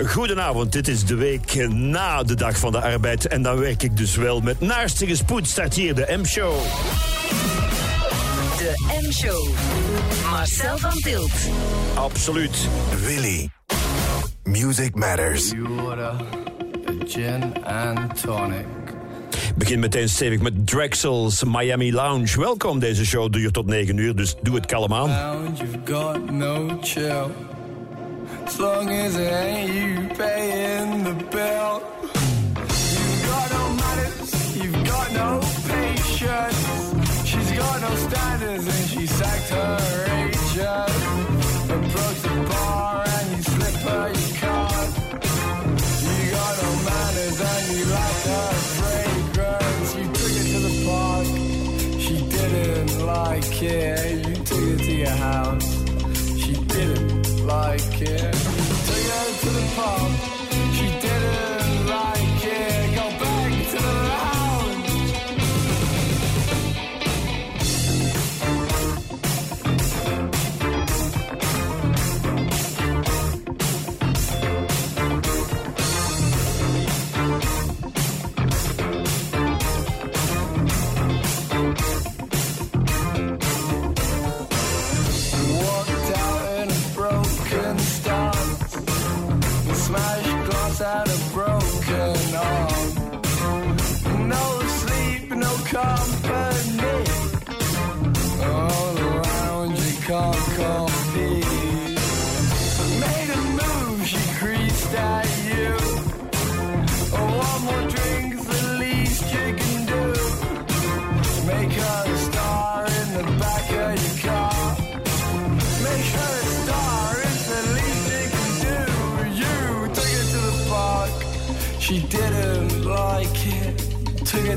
Goedenavond, dit is de week na de dag van de arbeid. En dan werk ik dus wel met naarstige spoed. Start hier de M-show. De M-show. Marcel van Tilt. Absoluut. Willy. Music matters. Water, a gin and tonic. Begin meteen stevig met Drexel's Miami Lounge. Welkom, deze show duurt tot 9 uur, dus doe het kalm aan. Lounge, you've got no chill. As long as it ain't you paying the bill. You've got no manners, you've got no patience. She's got no standards and she sacked her agent. The bar and you her your card. You got no manners and you like her fragrance. You took it to the park, she didn't like it. You took it to your house, she didn't like it. You took her Smashed glass out a broken arm. No sleep, no company.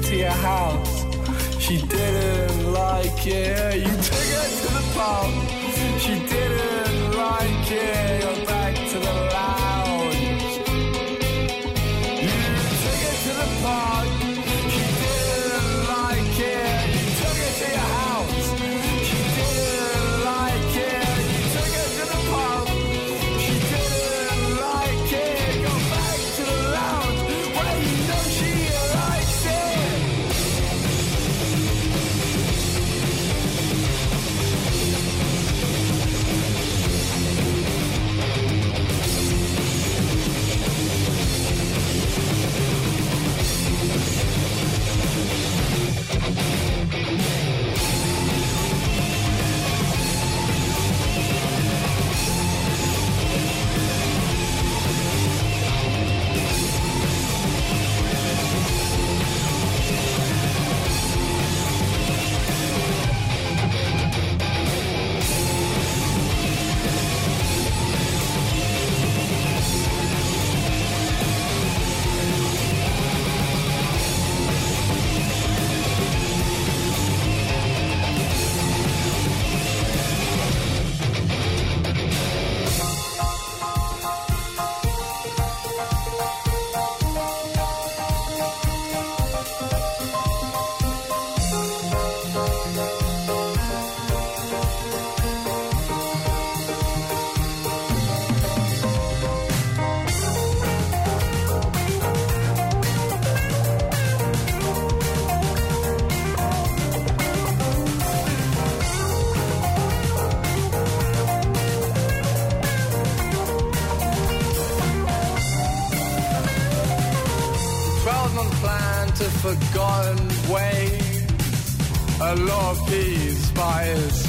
To your house. She didn't like it. You took her to the pub. She didn't like it.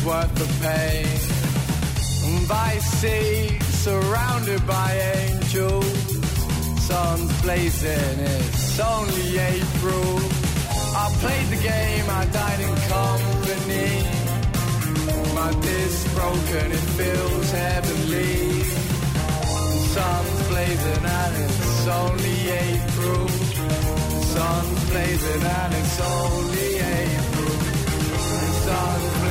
Worth the pain. By sea, surrounded by angels. Sun's blazing, it's only April. I played the game, I died in company. My disc broken, it feels heavenly. Sun's blazing and it's only April. Sun's blazing and it's only April. Sun's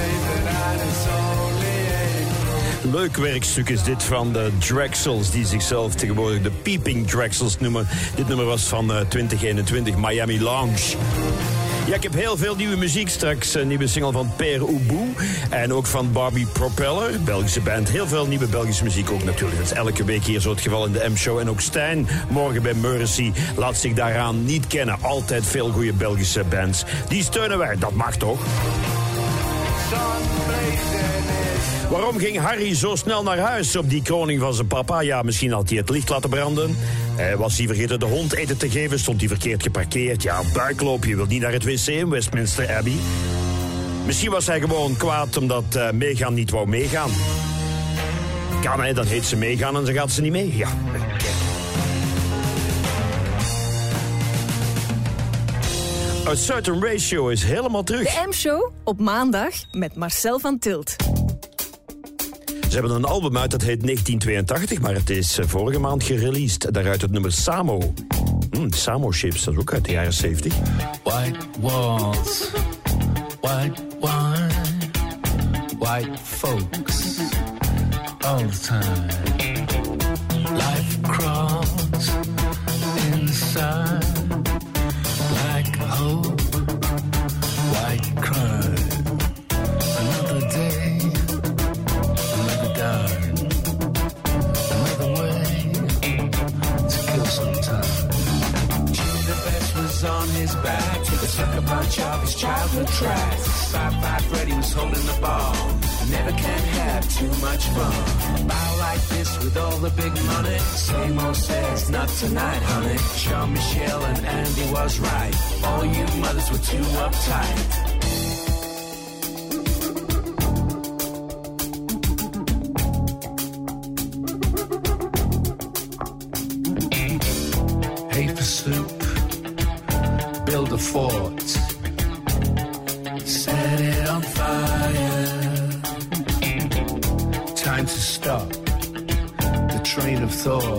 Leuk werkstuk is dit van de Drexels, die zichzelf tegenwoordig de Peeping Drexels noemen. Dit nummer was van eh, 2021, Miami Lounge. Ja, ik heb heel veel nieuwe muziek. Straks een nieuwe single van Per Oeboe. En ook van Barbie Propeller, Belgische band. Heel veel nieuwe Belgische muziek ook natuurlijk. Dat is elke week hier zo het geval in de M-show. En ook Stijn, morgen bij Mercy, laat zich daaraan niet kennen. Altijd veel goede Belgische bands. Die steunen wij, dat mag toch? Waarom ging Harry zo snel naar huis op die kroning van zijn papa? Ja, misschien had hij het licht laten branden. Eh, was hij vergeten de hond eten te geven? Stond hij verkeerd geparkeerd? Ja, buikloop, je wilt niet naar het wc in Westminster Abbey. Misschien was hij gewoon kwaad omdat uh, Megan niet wou meegaan. Kan hè, dan heet ze meegaan en dan gaat ze niet mee. Ja, A Certain Ratio is helemaal terug. De M-show op maandag met Marcel van Tilt. Ze hebben een album uit dat heet 1982, maar het is eh, vorige maand gereleased. Daaruit het nummer Samo. Mm, Samo Chips, dat is ook uit de jaren 70. White walls, white wine, white folks, all the time. Life crawls inside, sucker punch off his childhood tracks. Five five Freddy was holding the ball. Never can have too much fun. Bow like this with all the big money. Same old says not tonight, honey. Jean Michel and Andy was right. All you mothers were too uptight. soul.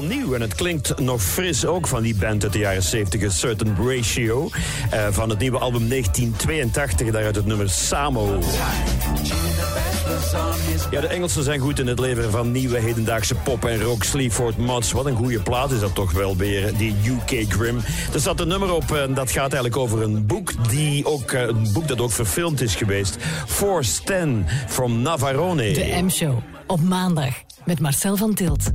Nieuw en het klinkt nog fris ook van die band uit de jaren 70, A Certain Ratio. eh, van het nieuwe album 1982, daaruit het nummer Samo. Ja, de Engelsen zijn goed in het leveren van nieuwe hedendaagse pop en rock. Sleaford Mods, wat een goede plaat is dat toch wel weer, die UK Grim. Er staat een nummer op en dat gaat eigenlijk over een boek, die ook, eh, een boek dat ook verfilmd is geweest. Force 10 from Navarone. De M-show op maandag met Marcel van Tilt.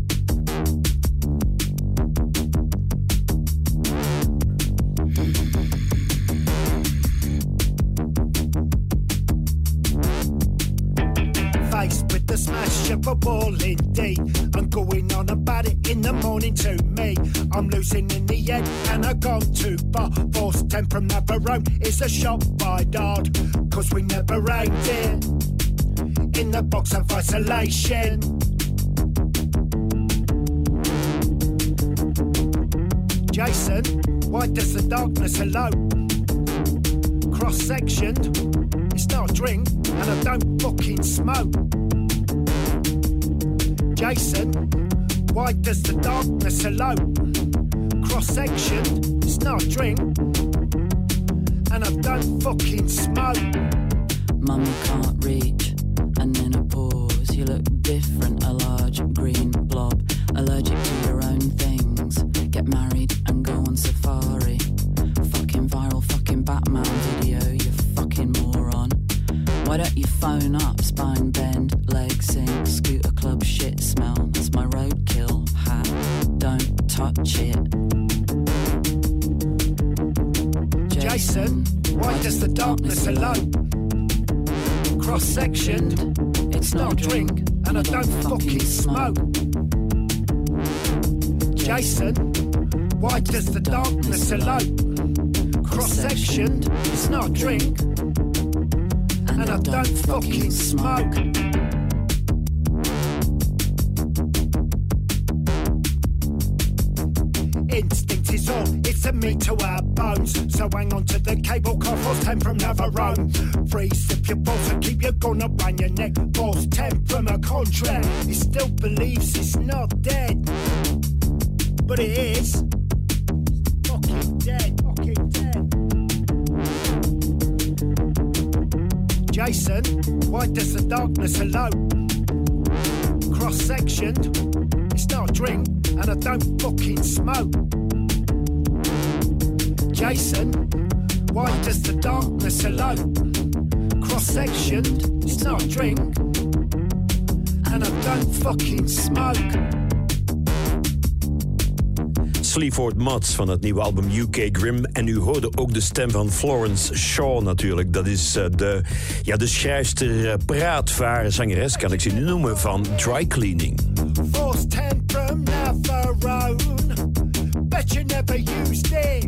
Indeed. I'm going on about it in the morning to me. I'm losing in the end and I've gone too far. Force 10 from Navarone is a shot by Dodd. Cause we never aimed it in the box of isolation. Jason, why does the darkness hello? Cross sectioned, it's not a drink, and I don't fucking smoke. Jason, why does the darkness hello? Cross section, it's not a drink, and I don't fucking smoke. Mum can't reach, and then a pause. You look different, a alone? Cross sectioned, it's not a drink, and I don't fucking smoke. Instinct is all, it's a me to our bones. So hang on to the cable car, force 10 from Navarone. Drink, and I don't fucking smoke. Sleaford Mods van het nieuwe album UK Grim. En u hoorde ook de stem van Florence Shaw natuurlijk. Dat is eh, de, ja, de schrijfster, praatvaar, zangeres kan ik ze nu noemen, van Dry Cleaning. Force 10 from Navarone. Bet you never used it.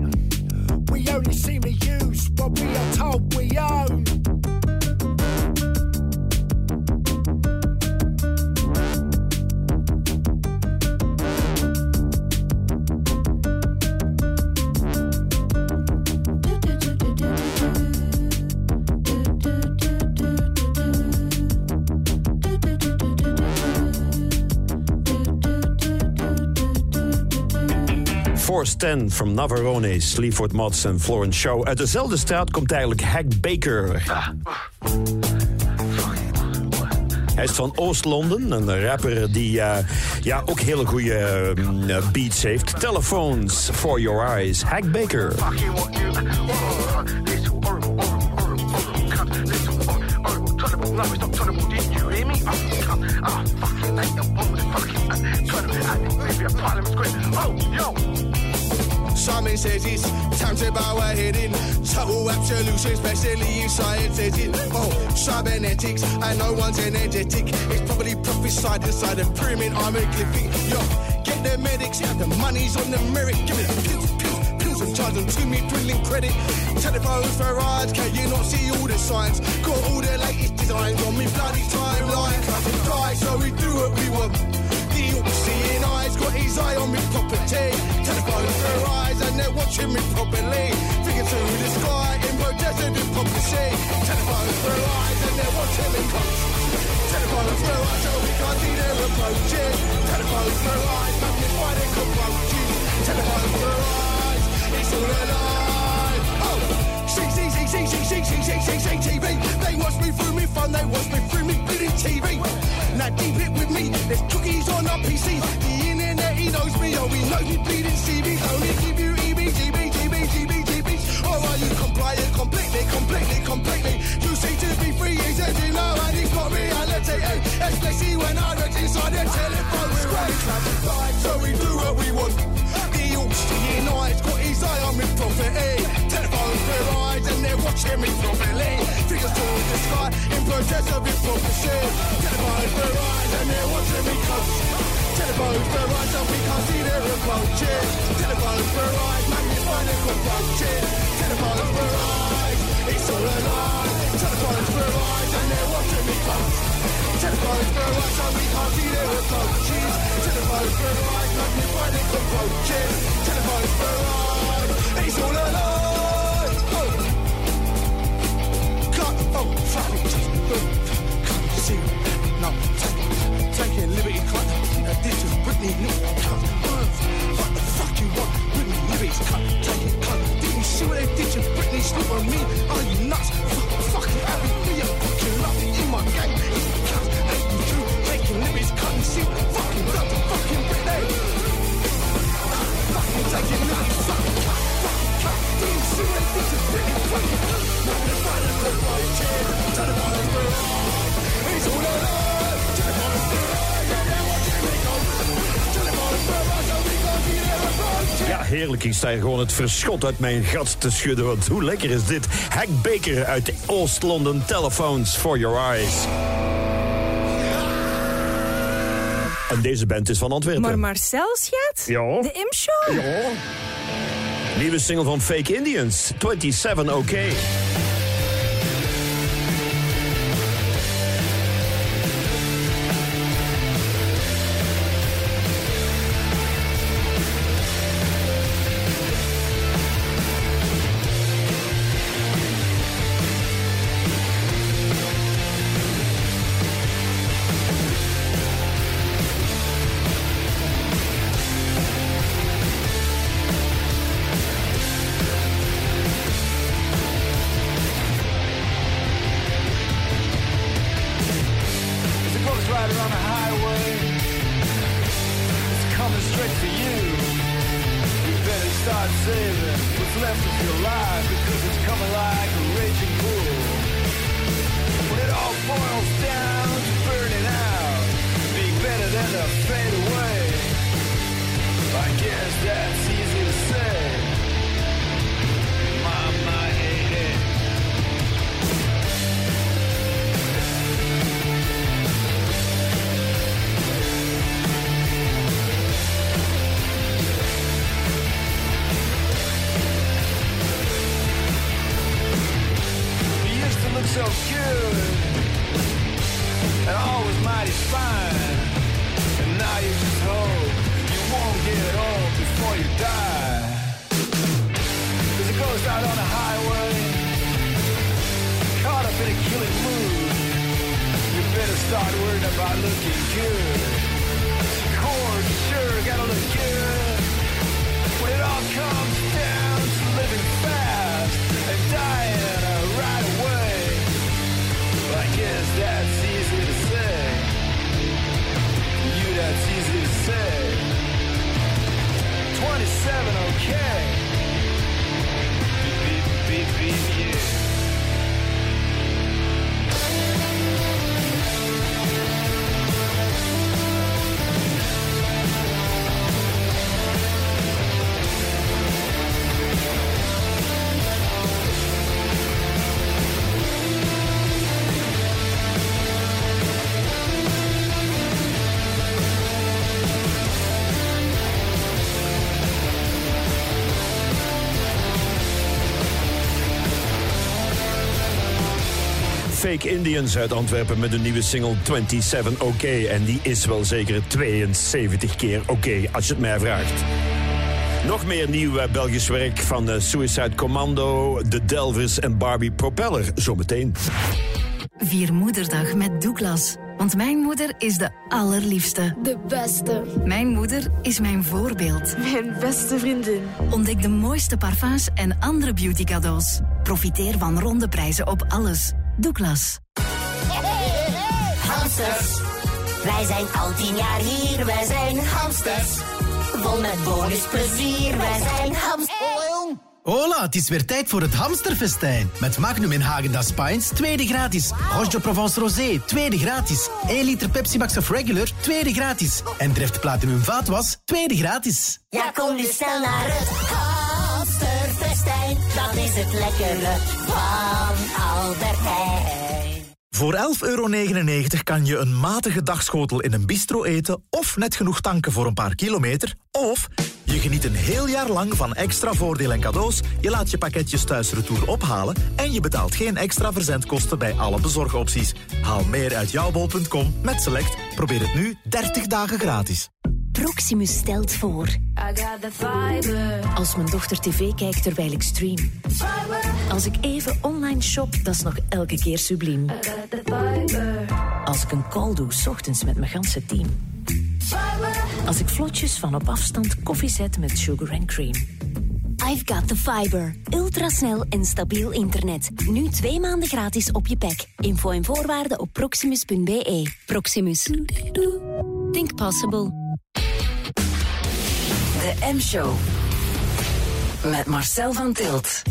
We only seem to use what we are told we own. 10 from Navarone, Sleaford Mods en Florence Shaw. Uit dezelfde straat komt eigenlijk Hack Baker. Hij is van Oost-Londen, een rapper die eh, ja, ook hele goede eh, beats heeft. Telephones for your eyes. Hack Baker. Simon says it's time to bow our head in. Total absolution, especially in says. Oh, cybernetics, and no one's energetic. It's probably prophesied inside a pyramid hieroglyphic. Yo, get the medics, the money's on the merit. Give it pills, pills, pills, and charge them to me, brilliant credit. Telephones for rides, can you not see all the signs? Got all the latest designs on me bloody timeline. Die, so we do what we want. The all-seeing eyes got his eye on me property. Telephones for eyes and they're watching me properly. Figure to the sky in protest of hypocrisy. Telephones for eyes and they're watching me close. Telephones for eyes so we can't see their approaches. Telephones for eyes, magnify their cockroaches. Telephones for eyes, it's all a lie. Oh, see, see, see, see, see, see, see, see, see, see, TV. They watch me through me fun, they watch me through me bleeding TV. Now deep it with me, there's cookies on our PC. The internet, he knows me, oh, he knows me bleeding CVs. Only give you EB, GB, GB, GB, GB. Or are you compliant completely, completely, completely? You see to be free, he says you and he's got reality. eh? Especially when I read inside the telephone square. So we do what we want. The all-seeing eyes got his eye on me property. For eyes and they're watching me properly. Figures towards the sky in protest of hypocrisy. Telephones for eyes and they're watching me close. Telephones for eyes and we can't see their approaches. Telephones for eyes, magnify their cockroaches. Telephones for eyes, it's all a lie. Telephones for eyes and they're watching me close. Telephones for eyes and we can't see their approaches. Telephones for eyes, magnify their cockroaches. Telephones for eyes, it's all a lie. Fuck it, can't you see it? No, it, it, liberty, cut. Uh, this is Britney, what the fuck you? Britney, liberty, cut, take it. Didn't see what they did to Britney? On me? Are you nuts? Fuck, be a fucking love in my gang. Taking liberties, cut and see fucking love fucking Britney. Fucking taking liberties, Ja, heerlijk. Ik sta gewoon het verschot uit mijn gat te schudden. Want hoe lekker is dit? Hack Baker uit Oost-London. Telephones for your eyes. En deze band is van Antwerpen. Maar Marcel Schaat? Ja. De Imshow? Ja. Nieuwe single van Fake Indians, 27 OK. Fake Indians uit Antwerpen met een nieuwe single 27 OK. En die is wel zeker 72 keer oké, als je het mij vraagt. Nog meer nieuw eh, Belgisch werk van eh, Suicide Commando, The Delvers en Barbie Propeller. Zometeen. Vier Moederdag met Douglas. Want mijn moeder is de allerliefste. De beste. Mijn moeder is mijn voorbeeld. Mijn beste vriendin. Ontdek de mooiste parfums en andere beauty cadeaus. Profiteer van ronde prijzen op alles. Douglas. Hamsters, wij zijn al tien jaar hier, wij zijn hamsters. Vol met bonusplezier, wij zijn hamsters. Hola, het is weer tijd voor het hamsterfestijn. Met Magnum in Hagendas Pines, tweede gratis. Roche de Provence Rosé, tweede gratis. 1 liter Pepsi Max of Regular, tweede gratis. En Dreft Platinum Vaatwas, tweede gratis. Ja, kom nu snel naar het hamsterfestijn. Dat is het lekkere van Albert. Voor 11,99 euro kan je een matige dagschotel in een bistro eten... of net genoeg tanken voor een paar kilometer. Of je geniet een heel jaar lang van extra voordeel en cadeaus... je laat je pakketjes thuis retour ophalen... en je betaalt geen extra verzendkosten bij alle bezorgopties. Haal meer uit jouwbol.com met Select. Probeer het nu 30 dagen gratis. Proximus stelt voor. Als mijn dochter tv kijkt terwijl ik stream. Als ik even online shop, dat is nog elke keer subliem. Als ik een call doe, 's ochtends met mijn ganse team. Als ik vlotjes van op afstand koffie zet met sugar and cream. I've got the fiber. Ultrasnel en stabiel internet. Nu twee maanden gratis op je pack. Info en voorwaarden op proximus.be. Proximus. Think possible. De M-show. Met Marcel van Tilt.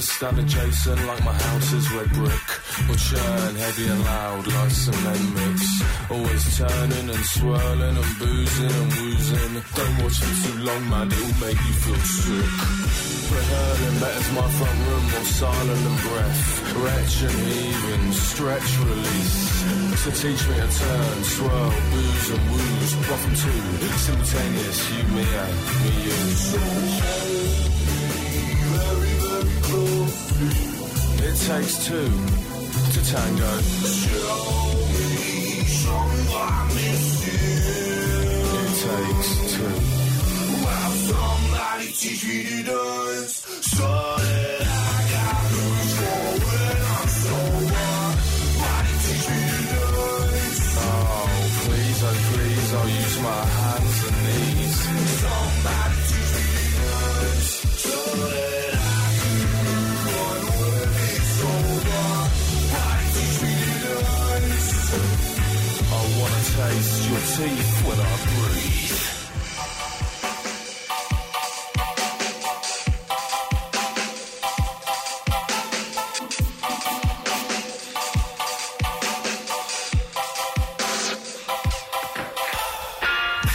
Stand adjacent like my house is red brick. Or churn heavy and loud like cement mix. Always turning and swirling and boozing and woozing. Don't watch for too long, man, it'll make you feel sick. Preferring better's my front room more silent than breath. Retch and heaving, stretch, release. So teach me a turn, swirl, booze and wooze. And two, simultaneous, you, me, and me, you. It takes two to tango. Show me someone. It takes two. Wow, somebody teach me to dance so that I got when I'm teach me to dance. Oh, please, oh please, I'll use my taste your teeth when I breathe.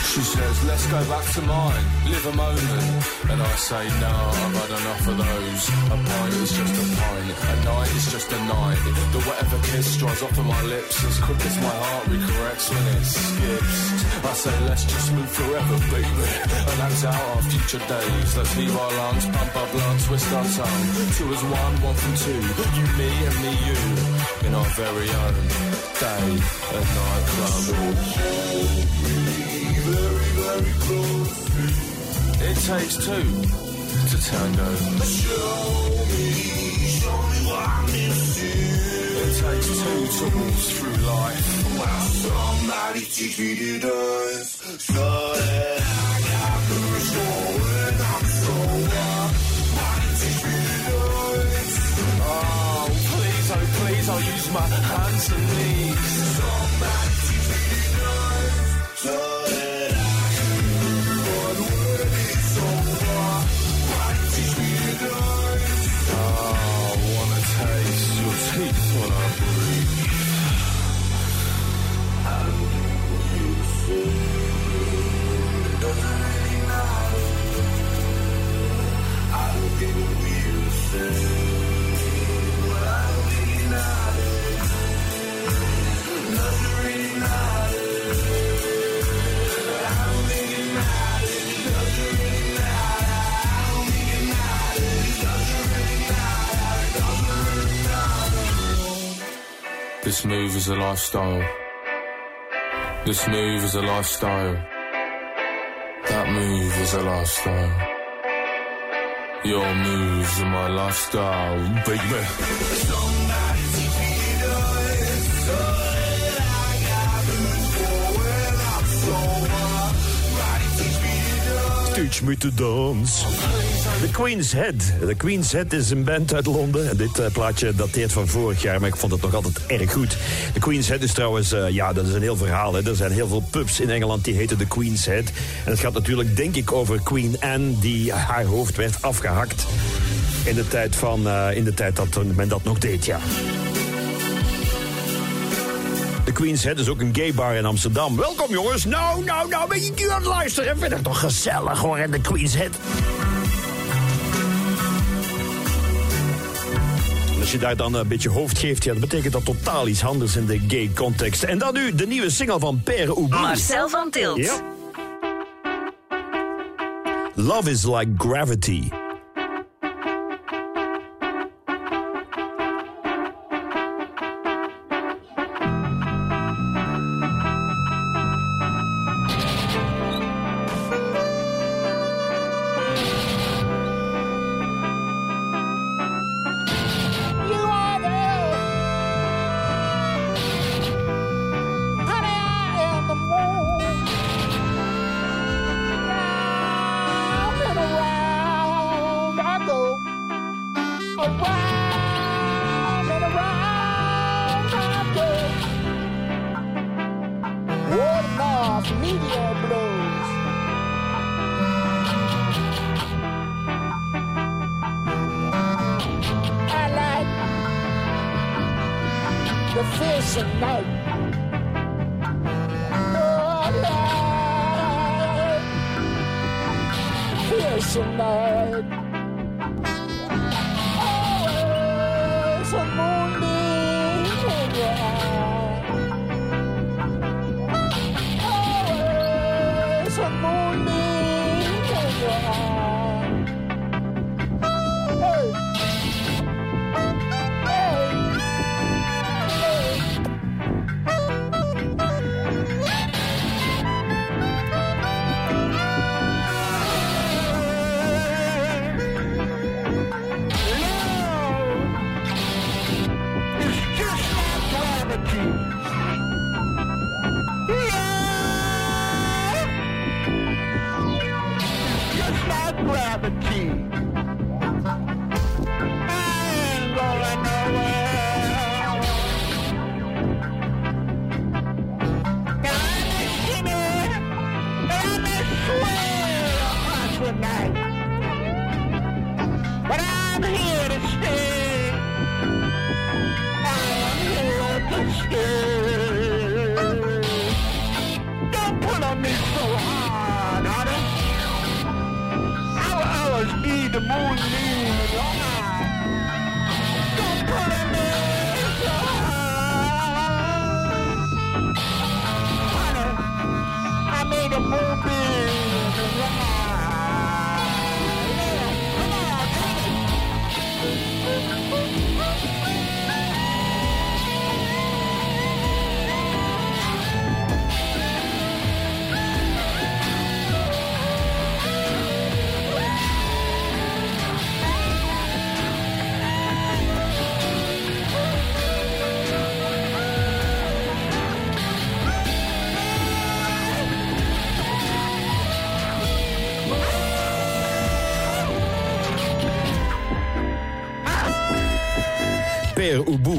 She says, let's go back to mine, live a moment. And I say, no, I've had enough of those. A pint is just a pint, a night is just a night. The whatever kiss dries off of my lips as quick as my heart recorrects when it skips. I say, let's just move forever, baby. And act out our future days. Let's leave our lungs, pump our blood, twist our tongue. Two is one, one from two. You, me, and me, you. In our very own day and night club. Very, very close. It takes two to tango. Show me, show me what I'm. It takes two to walk through life. Wow, somebody teach me to dance. So that I got sober. Somebody teach me to dance. Oh, please, oh please, I'll use my hands and knees. Somebody teach me to dance. So This move is a lifestyle. This move is a lifestyle. That move is a lifestyle. Your moves are my lifestyle, baby. Somebody teach me I got when I'm teach me to dance. The Queen's Head. The Queen's Head is een band uit Londen. En dit eh, plaatje dateert van vorig jaar, maar ik vond het nog altijd erg goed. The Queen's Head is trouwens, eh, ja, dat is een heel verhaal. Hè. Er zijn heel veel pubs in Engeland die heten The Queen's Head. En het gaat natuurlijk, denk ik, over Queen Anne, die haar hoofd werd afgehakt. In de tijd, van, eh, in de tijd dat men dat nog deed, ja. De Queen's Head is ook een gay bar in Amsterdam. Welkom jongens. Nou, nou, nou, ben je nu aan het luisteren? Vind ik toch gezellig hoor, in de Queen's Head. Als je daar dan een beetje hoofd geeft, ja, dat betekent dat totaal iets anders in de gay context. En dan nu de nieuwe single van Pere Oeboe. Marcel van Tilt. Ja. Love is like gravity.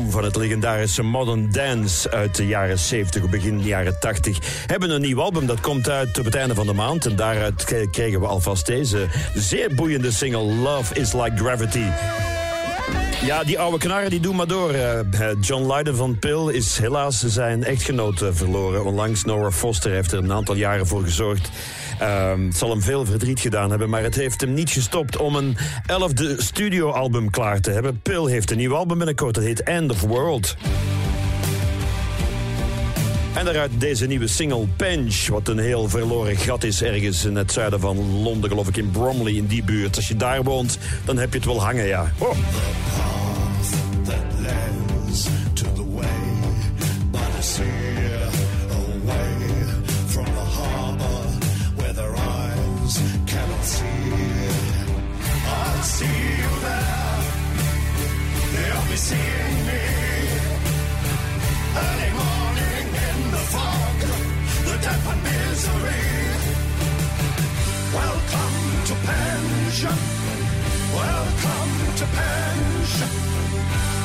Van het legendarische Modern Dance uit de jaren 70 of begin jaren 80 hebben een nieuw album dat komt uit op het einde van de maand. En daaruit kregen we alvast deze zeer boeiende single Love is Like Gravity. Ja, die oude knarren die doen maar door. Eh, John Lydon van Pill is helaas zijn echtgenoot eh, verloren. Onlangs Nora Foster heeft er een aantal jaren voor gezorgd. Ehm, het zal hem veel verdriet gedaan hebben, maar het heeft hem niet gestopt om een elfde studioalbum klaar te hebben. Pill heeft een nieuw album binnenkort, dat heet End of World. En daaruit deze nieuwe single Penge, wat een heel verloren gat is ergens in het zuiden van Londen, geloof ik in Bromley, in die buurt. Als je daar woont, dan heb je het wel hangen, ja. Oh.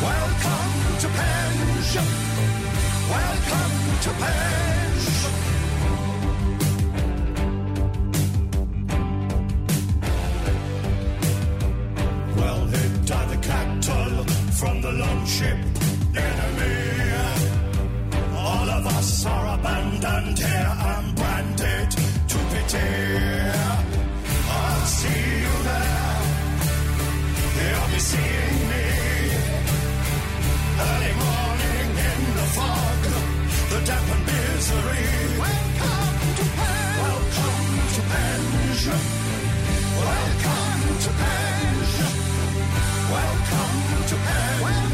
Welcome to Pension. Welcome to Penge. Longship enemy. All of us are abandoned here and branded to pity. I'll see you there. They'll be seeing me early morning in the fog, the damp and misery. Welcome to Penge. Welcome to Penge. Welcome to Penge. Welcome to Penge.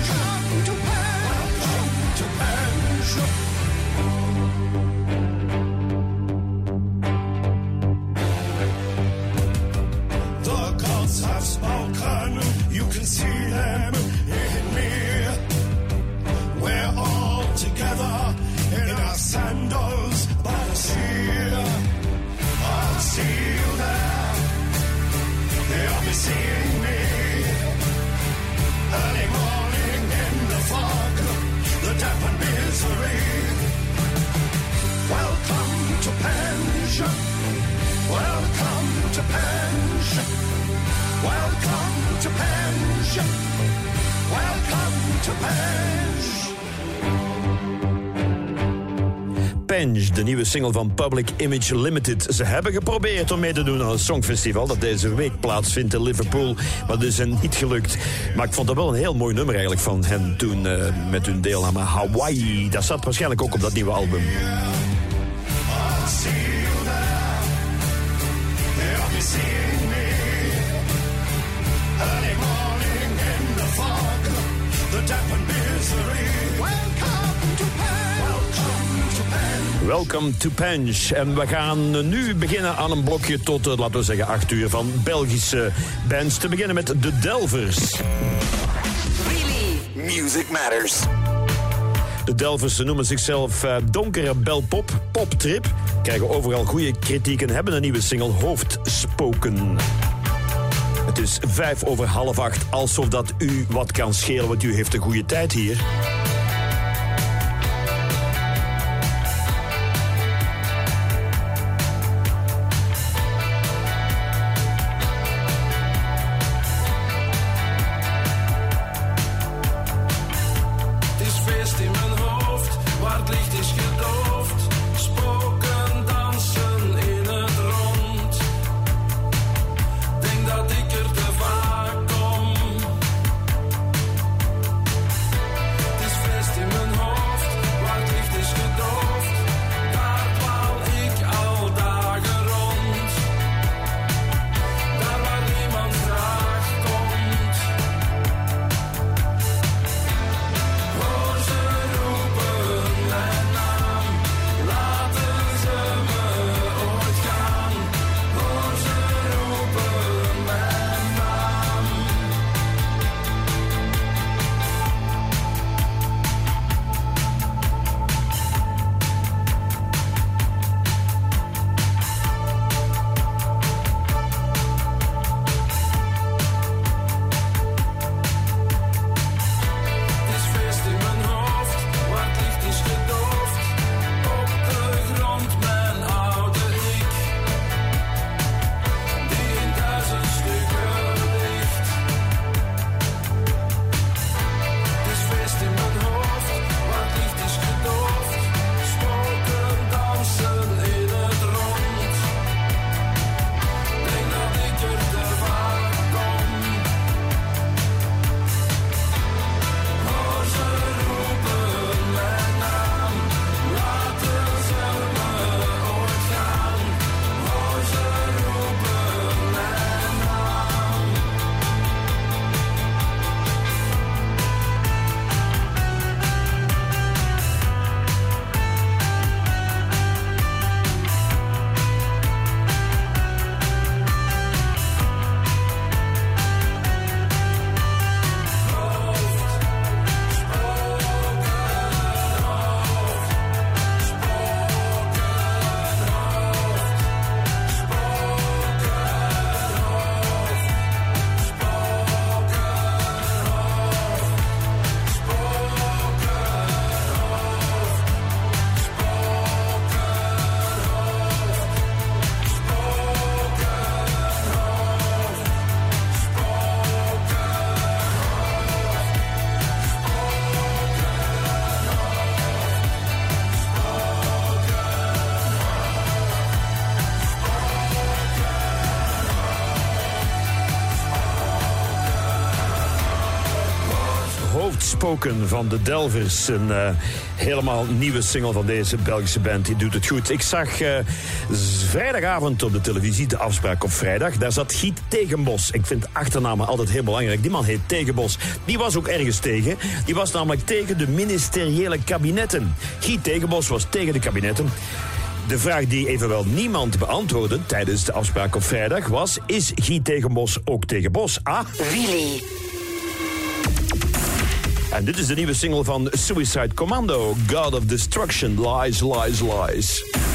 De nieuwe single van Public Image Limited. Ze hebben geprobeerd om mee te doen aan het Songfestival dat deze week plaatsvindt in Liverpool, maar dat is hen niet gelukt. Maar ik vond dat wel een heel mooi nummer eigenlijk van hen toen eh, met hun deelname Hawaii. Dat zat waarschijnlijk ook op dat nieuwe album. Welcome to Penge. En we gaan nu beginnen aan een blokje tot, eh, laten we zeggen, acht uur van Belgische bands. Te beginnen met de Delvers. Music Matters. De Delvers ze noemen zichzelf eh, donkere belpop, poptrip. Krijgen overal goede kritiek en hebben een nieuwe single Hoofdspoken. Het is vijf over half acht, alsof dat u wat kan schelen, want u heeft een goede tijd hier. Van de Delvers. Een eh, helemaal nieuwe single van deze Belgische band. Die doet het goed. Ik zag eh, vrijdagavond op de televisie de afspraak op vrijdag. Daar zat Giet Tegenbos. Ik vind achternamen altijd heel belangrijk. Die man heet Tegenbos. Die was ook ergens tegen. Die was namelijk tegen de ministeriële kabinetten. Giet Tegenbos was tegen de kabinetten. De vraag die evenwel niemand beantwoordde tijdens de afspraak op vrijdag was... is Giet Tegenbos ook tegen Bos? Ah, Really? En dit is de nieuwe single van Suicide Commando, God of Destruction, Lies, Lies, Lies.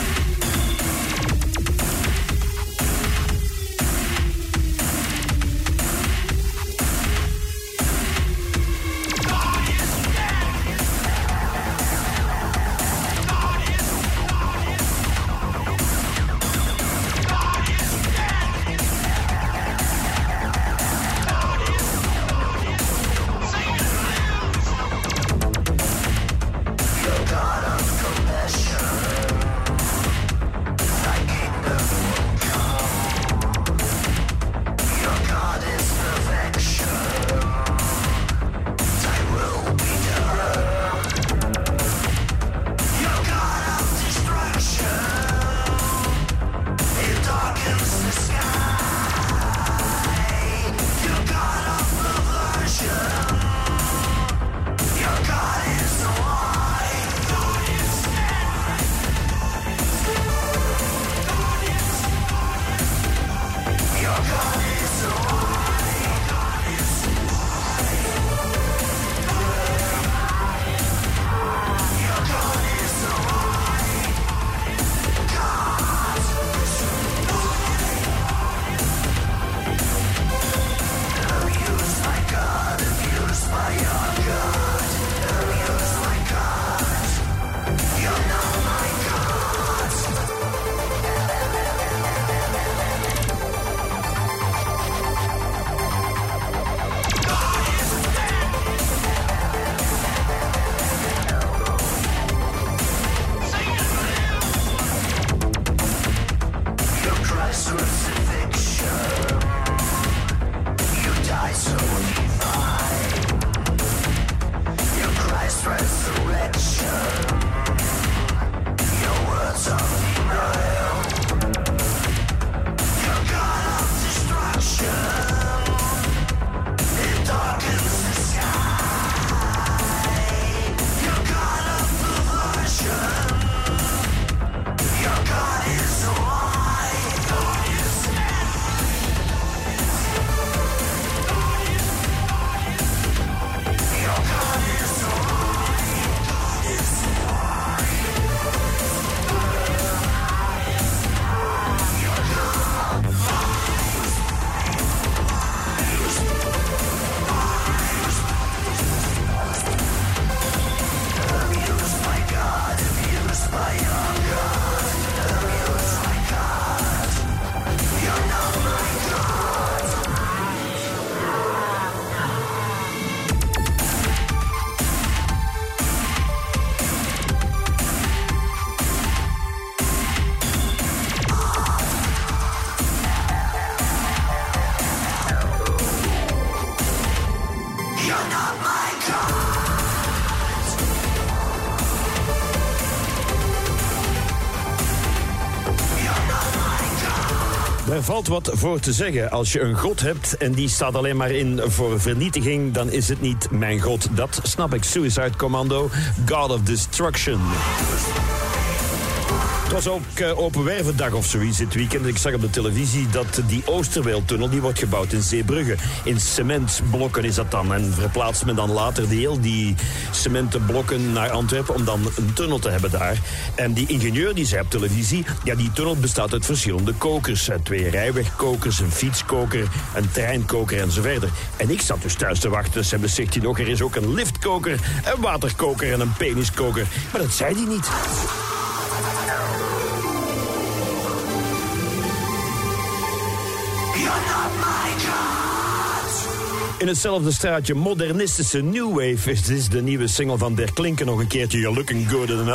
Er valt wat voor te zeggen. Als je een god hebt en die staat alleen maar in voor vernietiging, dan is het niet mijn god. Dat snap ik. Suicide Commando, God of Destruction. Was ook uh, open wervendag of zoiets dit weekend. Ik zag op de televisie dat die Oosterweeltunnel die wordt gebouwd in Zeebrugge. In cementblokken is dat dan. En verplaatst men dan later deel die cementenblokken naar Antwerpen om dan een tunnel te hebben daar. En die ingenieur die zei op televisie, ja die tunnel bestaat uit verschillende kokers. Twee rijwegkokers, een fietskoker, een treinkoker en zo verder. En ik zat dus thuis te wachten. Ze zegt hij nog, er is ook een liftkoker, een waterkoker en een peniskoker. Maar dat zei hij niet. In hetzelfde straatje modernistische New Wave. Is dit de nieuwe single van Der Klinken? Nog een keertje You're Looking Good in an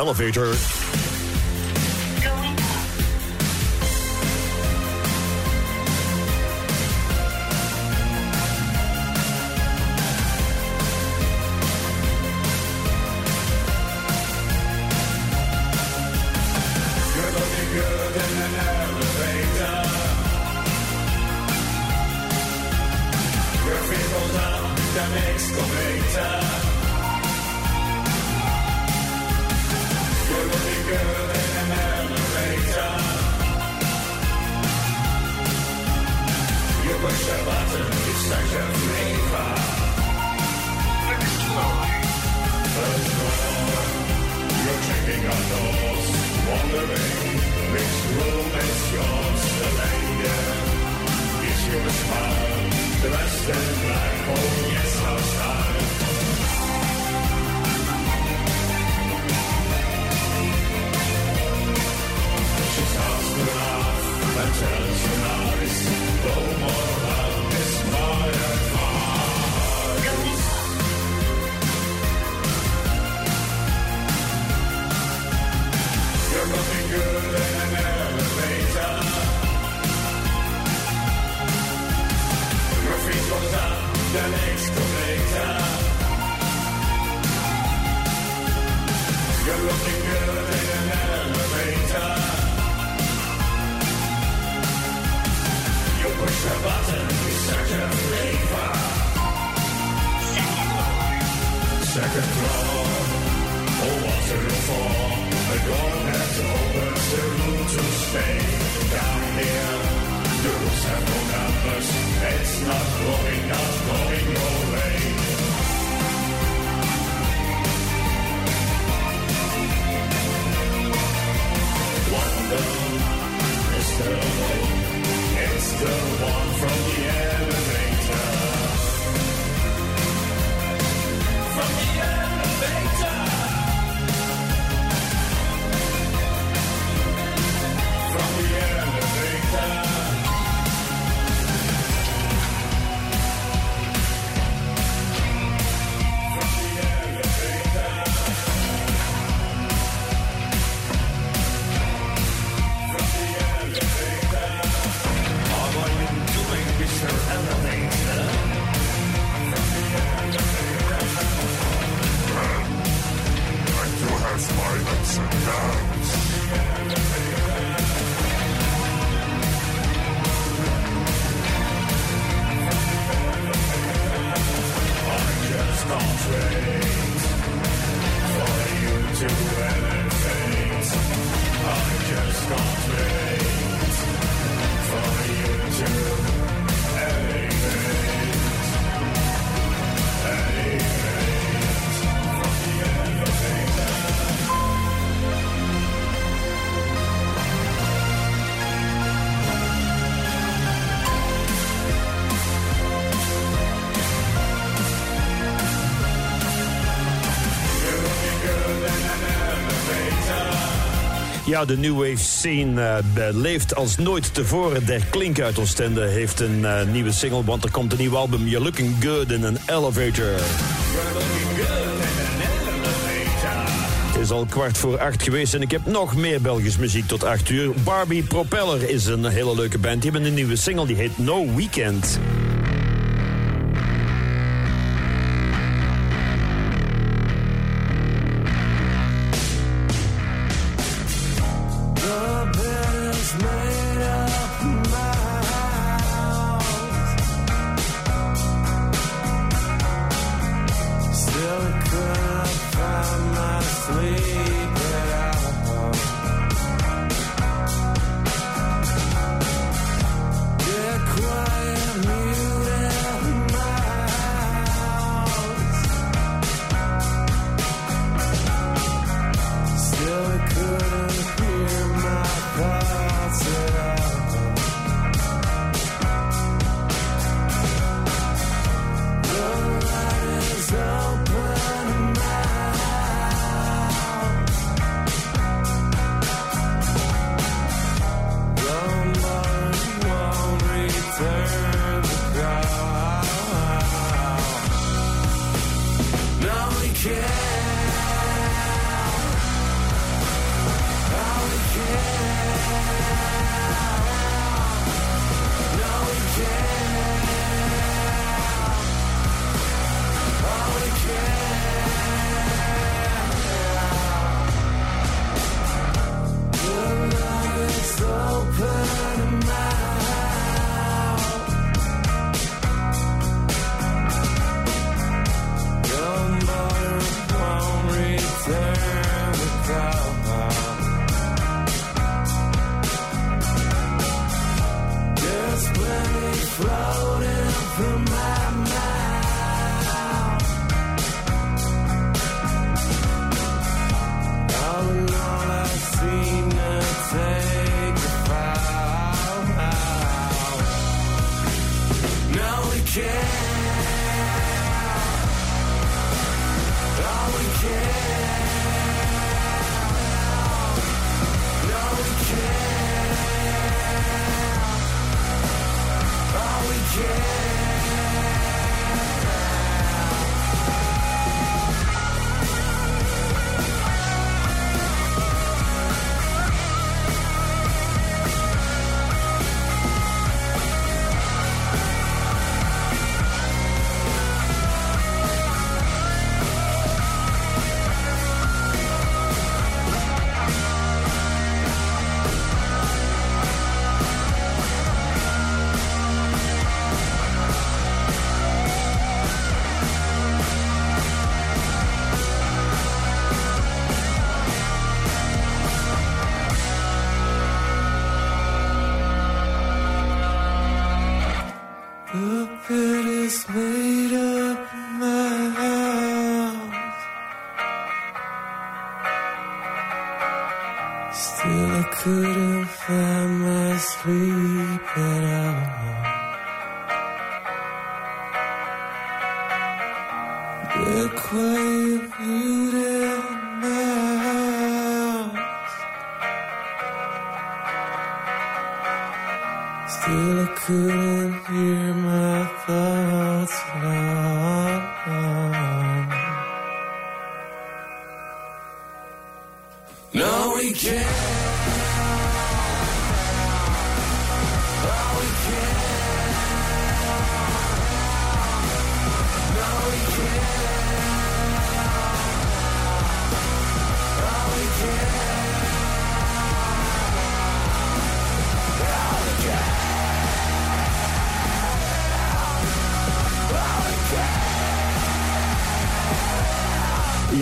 in an elevator. You push a button, you. Second floor. Second floor. Oh, what's it for? The door that opens the room to stay. Down here, the have no numbers. It's not going not going your way. go, let's go, let's go from the elevator. From the elevator. De New Wave scene uh, leeft als nooit tevoren. Der Klink uit Oostende heeft een uh, nieuwe single, want er komt een nieuw album. You're Looking Good in an Elevator. Het is al kwart voor acht geweest en ik heb nog meer Belgisch muziek tot acht uur. Barbie Propeller is een hele leuke band. Die hebben een nieuwe single, die heet No Weekend.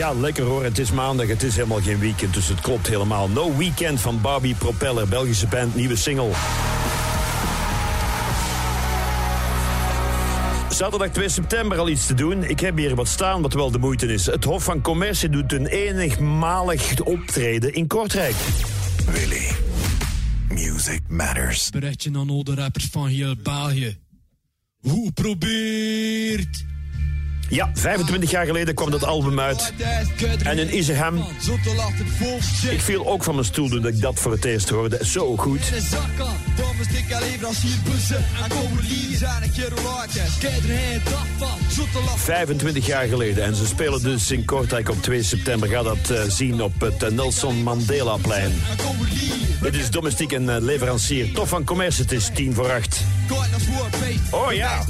Ja, lekker hoor. Het is maandag, het is helemaal geen weekend, dus het klopt helemaal. No Weekend van Barbie Propeller, Belgische band, nieuwe single. Zaterdag 2 september al iets te doen. Ik heb hier wat staan wat wel de moeite is. Het Hof van Commercie doet een enigmalig optreden in Kortrijk. Willy. Music matters. Berichtje aan al de rappers van heel België. Hoe probeert? Ja, 25 jaar geleden kwam dat album uit. En in Isegem, ik viel ook van mijn stoel toen ik dat voor het eerst hoorde. Zo goed. 25 jaar geleden. En ze spelen dus in Kortrijk op 2 september. Ga dat eh, zien op het eh, Nelson Mandela-plein. Dit is domestiek en eh, leverancier. Tof van commercie, het is 10 voor 8. Oh ja.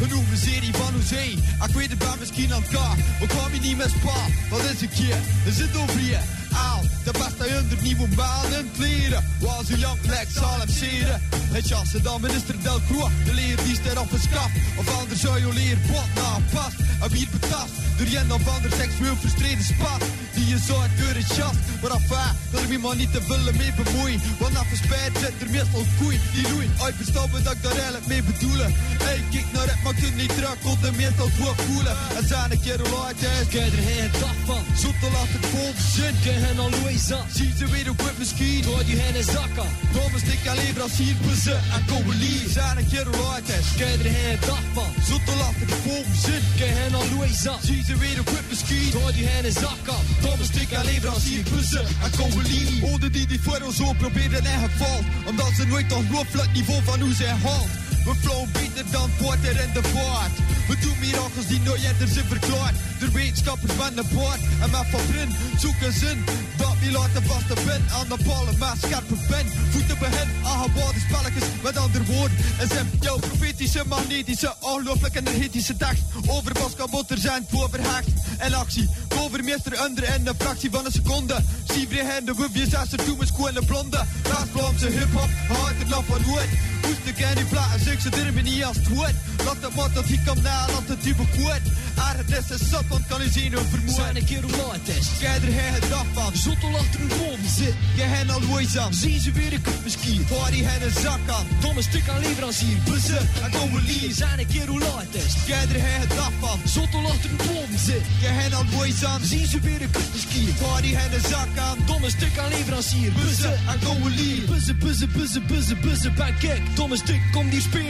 We noemen serie van Hoezee. Ik weet het bij misschien aan elkaar. We kwam je niet met spa. Wat is een keer? Er zit over je. Aal, de beste onder nieuwe banen kleren. Was u lang plek zal hem zeren. Het jassen dan minister Del Croix. De leer die ster op een skaf. Of anders zou je leer wat na past. En wie betast. Door je of ander seksueel frustrerende spat. Die je zo door het jas. Maar enfin, wil ik me maar niet te veel mee bemoeien. Want na verspreid zit er meestal koeien. Die loeien. Uit bestappen dat ik daar eigenlijk mee bedoelen. Hey, kijk naar het, maakt het niet terug. Komt er meestal goed voelen. En zijn een keer hoe laat is. Kijk er geen dag van. Zo te laat het vol zin. Kijk hen al Zie ze weer op het misschien. Gooi die hen in zakken. Thomas ik aan leverancier bezit. En komen lief. Zijn een keer laat is. Kijk er geen dag van. Zo te laat het vol zin. Kijk hen al Louisa. Zie ze weer op het misschien. Gooi die hen in zakken. Thomas ik aan leverancier bezit. En komen lief. Hoorden die die voor ons zo proberen en geval. Omdat ze nooit ongelooflijk niveau van hoe zij haalt. We flow beter dan Porter en de Voort. We doen mirakels die nooit eerder zijn verklaard. De wetenschappers van de boord en met van Brin zoeken zin. Dat wie laten vaste pen aan de ballen met scherpe pen. Voeten begin, aangeboden spelletjes met andere woorden. En zijn jouw profetische, magnetische, ongelooflijk energetische tekst. Over Pascal Botter zijn voorverhaakt en actie. Overmeester onder in de fractie van een seconde. Zie vrijheid, de wubjes, zes er toen met de blonde. West-Vlaamse hip-hop, hard het laf van nooit. Hoest ik en die platen, zeg ze durven niet als het. Laat de mat dat hij kan na, laat het type goed. Aardig is zat, want kan u zien hoe vermoeid. Zijn een keer hoe laat is. Kijk er het af van. Zottel achter een boom zit. Je hen al nooit aan. Zien ze weer een kutmeskier. Waar die hen een zak aan. Domme stuk aan leverancier. Bussen en komen lief. Zijn een keer hoe laat is. Kijk er het af van. Zottel achter een boom zit. Je hen al nooit aan. Zien ze weer een kutmeskier. Waar die hen een zak aan. Domme stuk aan leverancier. Bussen en komen lief. Buzzen, buzzen, buzzen, buzzen, buzzen. Bij kijk. Domme stuk, kom hier spelen.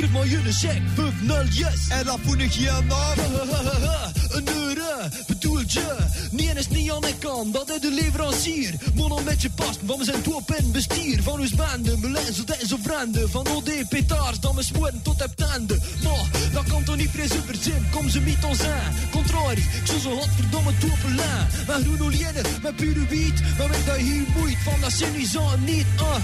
Schrijf maar jullie check. 5-0, yes. En dan voel ik je naam. Een euro, bedoel je? Nee, is niet aan de kant, dat is de leverancier. Moet een beetje passen, want we zijn top in bestier. Van ons banden, mijn lens, dat is op branden. Van OD petaars, dan mijn smoren tot heb tanden. Maar, dat kan toch niet vrij super zin, kom ze niet ons aan. Contrari, ik zou zo godverdomme toppelijn. Met groene oliënen, met pure wiet. Maar met dat hier moeit, van dat sinusaan niet, ah.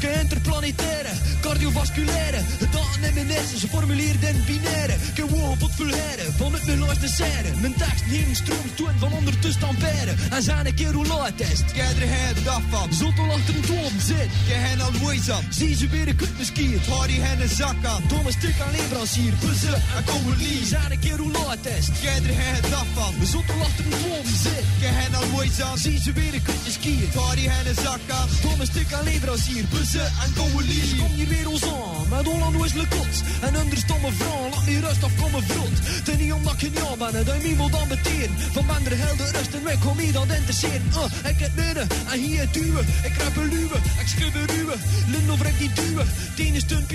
Ke interplanetaire, cardiovasculaire. In mijn hersenen, ze formuleert in binaire. Woon tot vulgaire, van het mijn de serre. Mijn tekst neemt stroom toon van ondertussen ampère. En zijn een keer hoe laat is. Kijk er het af van. Zottel achter een toon zit. Je hen al aan. Zie ze weer een kutmeskier. Waar die hen een zak aan. Domme stuk aan leverancier. Buzzen en komen lief. Zijn een keer hoe laat is. Kijk er het af van. Zottel achter een toon zit. Je hen al aan. Zie ze weer een kutmeskier. Waar die hen een zak aan. Domme stuk aan leverancier. Buzzen en komen lief. Kom hier weer ons aan. Met Holland is le. En onder stomme vrouw. Laat me rust afkomen vrot. Ten niet omdat ik niet ben. Dat je dan meteen. Van minder helder rust en weg. Kom dan interesseren. Uh, ik het binnen. En hier het duwen. Ik krap een luwe. Ik schub een ruwe. Lin of ik die duwen. Tien is een.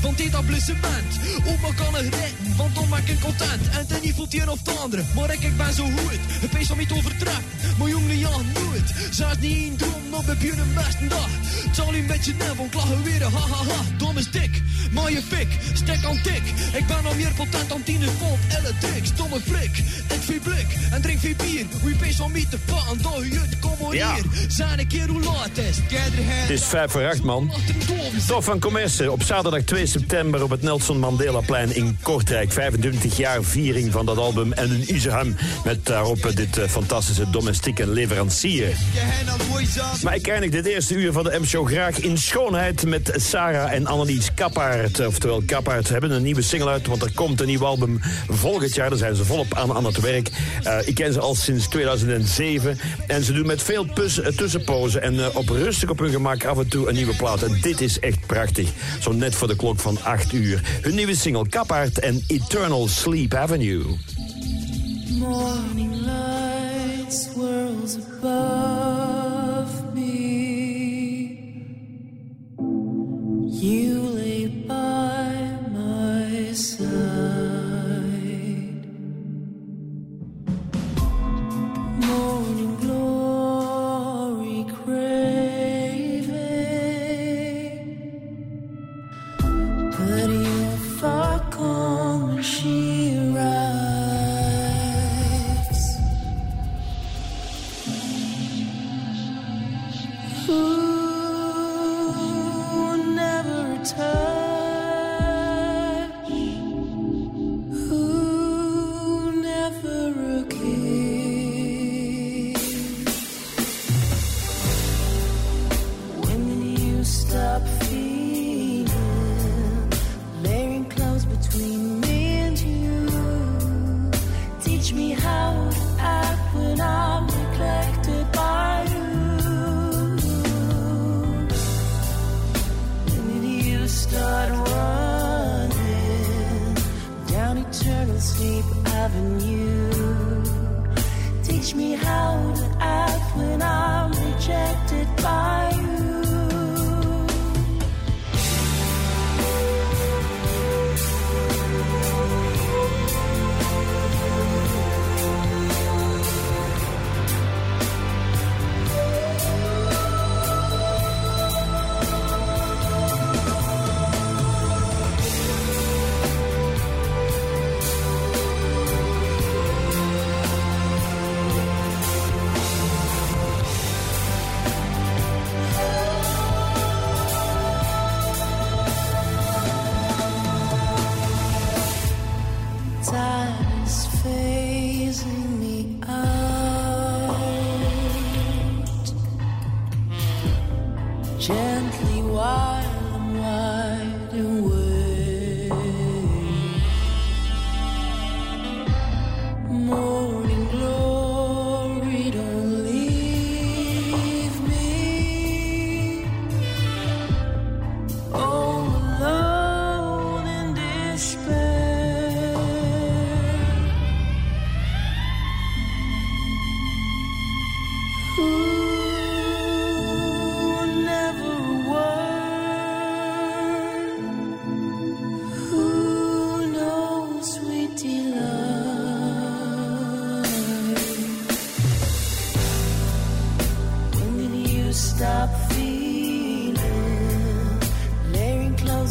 Van dit etablissement. Oma kan het redden. Want dan maak ik content. En ten niet voelt hier of de. Maar ik, ik ben zo goed. Het pees van niet overtreffen. Maar jongen, ja, nooit. Zelfs niet in droom. Nog heb je een beste dag. Het zal een beetje net van klagen weer. Ha ha ha. Dom is dik. Mooie fik. Stek aan tik. Ik ben al meer potent dan 10 volt. Elle dik. Stomme flik. Ik vier blik. En drink vier bier. Wie pees van niet te pakken. Door je kom hier. Zijn een keer hoe laat is. Het is vijf voor acht, man. Tof van Commerce op zaterdag 2 september op het Nelson Mandelaplein in Kortrijk. 25 jaar viering van dat album en een Iseham met daarop dit eh, fantastische domestieke leverancier. Maar ik eindig dit eerste uur van de M-show graag in schoonheid met Sarah en Annelies Kappaert. Oftewel Kappaert hebben een nieuwe single uit, want er komt een nieuw album volgend jaar. Daar zijn ze volop aan, aan het werk. Eh, ik ken ze al sinds 2007 en ze doen met veel pus, eh, tussenpozen en eh, op rustig op hun gemak af en toe een nieuwe plaat. En dit is echt prachtig. Zo net voor de klok van 8 uur. Hun nieuwe single Kappaert en Eternal Sleep Avenue. Morning light swirls above me. You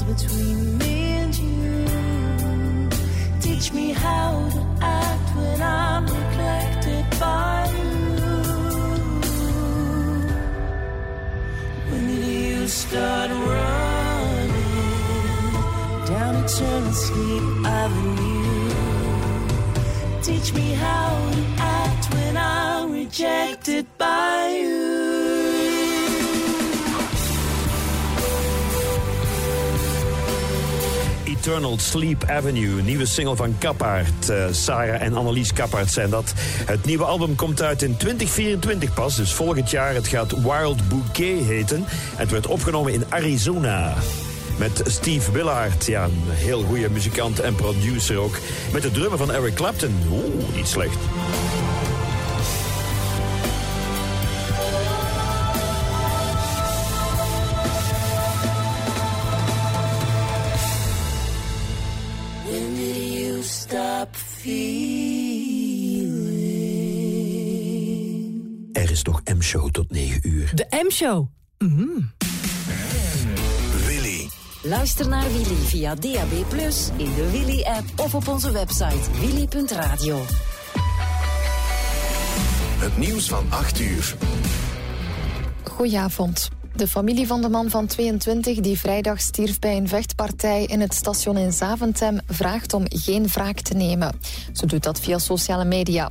between me and you. Teach me how to act when I'm neglected by you. When you start running down eternal sleep avenue? Teach me how to act when I'm rejected Eternal Sleep Avenue, nieuwe single van Kappaard. Eh, Sarah en Annelies Kappaard zijn dat. Het nieuwe album komt uit in 2024 pas, dus volgend jaar. Het gaat Wild Bouquet heten. Het werd opgenomen in Arizona. Met Steve Willard, ja, een heel goede muzikant en producer ook. Met de drummer van Eric Clapton. Oeh, niet slecht. M-show. Willy. Luister naar Willy via DAB+, in de Willy-app of op onze website willy.radio. Het nieuws van 8 uur. Goedenavond. De familie van de man van 22 die vrijdag stierf bij een vechtpartij in het station in Zaventem vraagt om geen wraak te nemen. Ze doet dat via sociale media.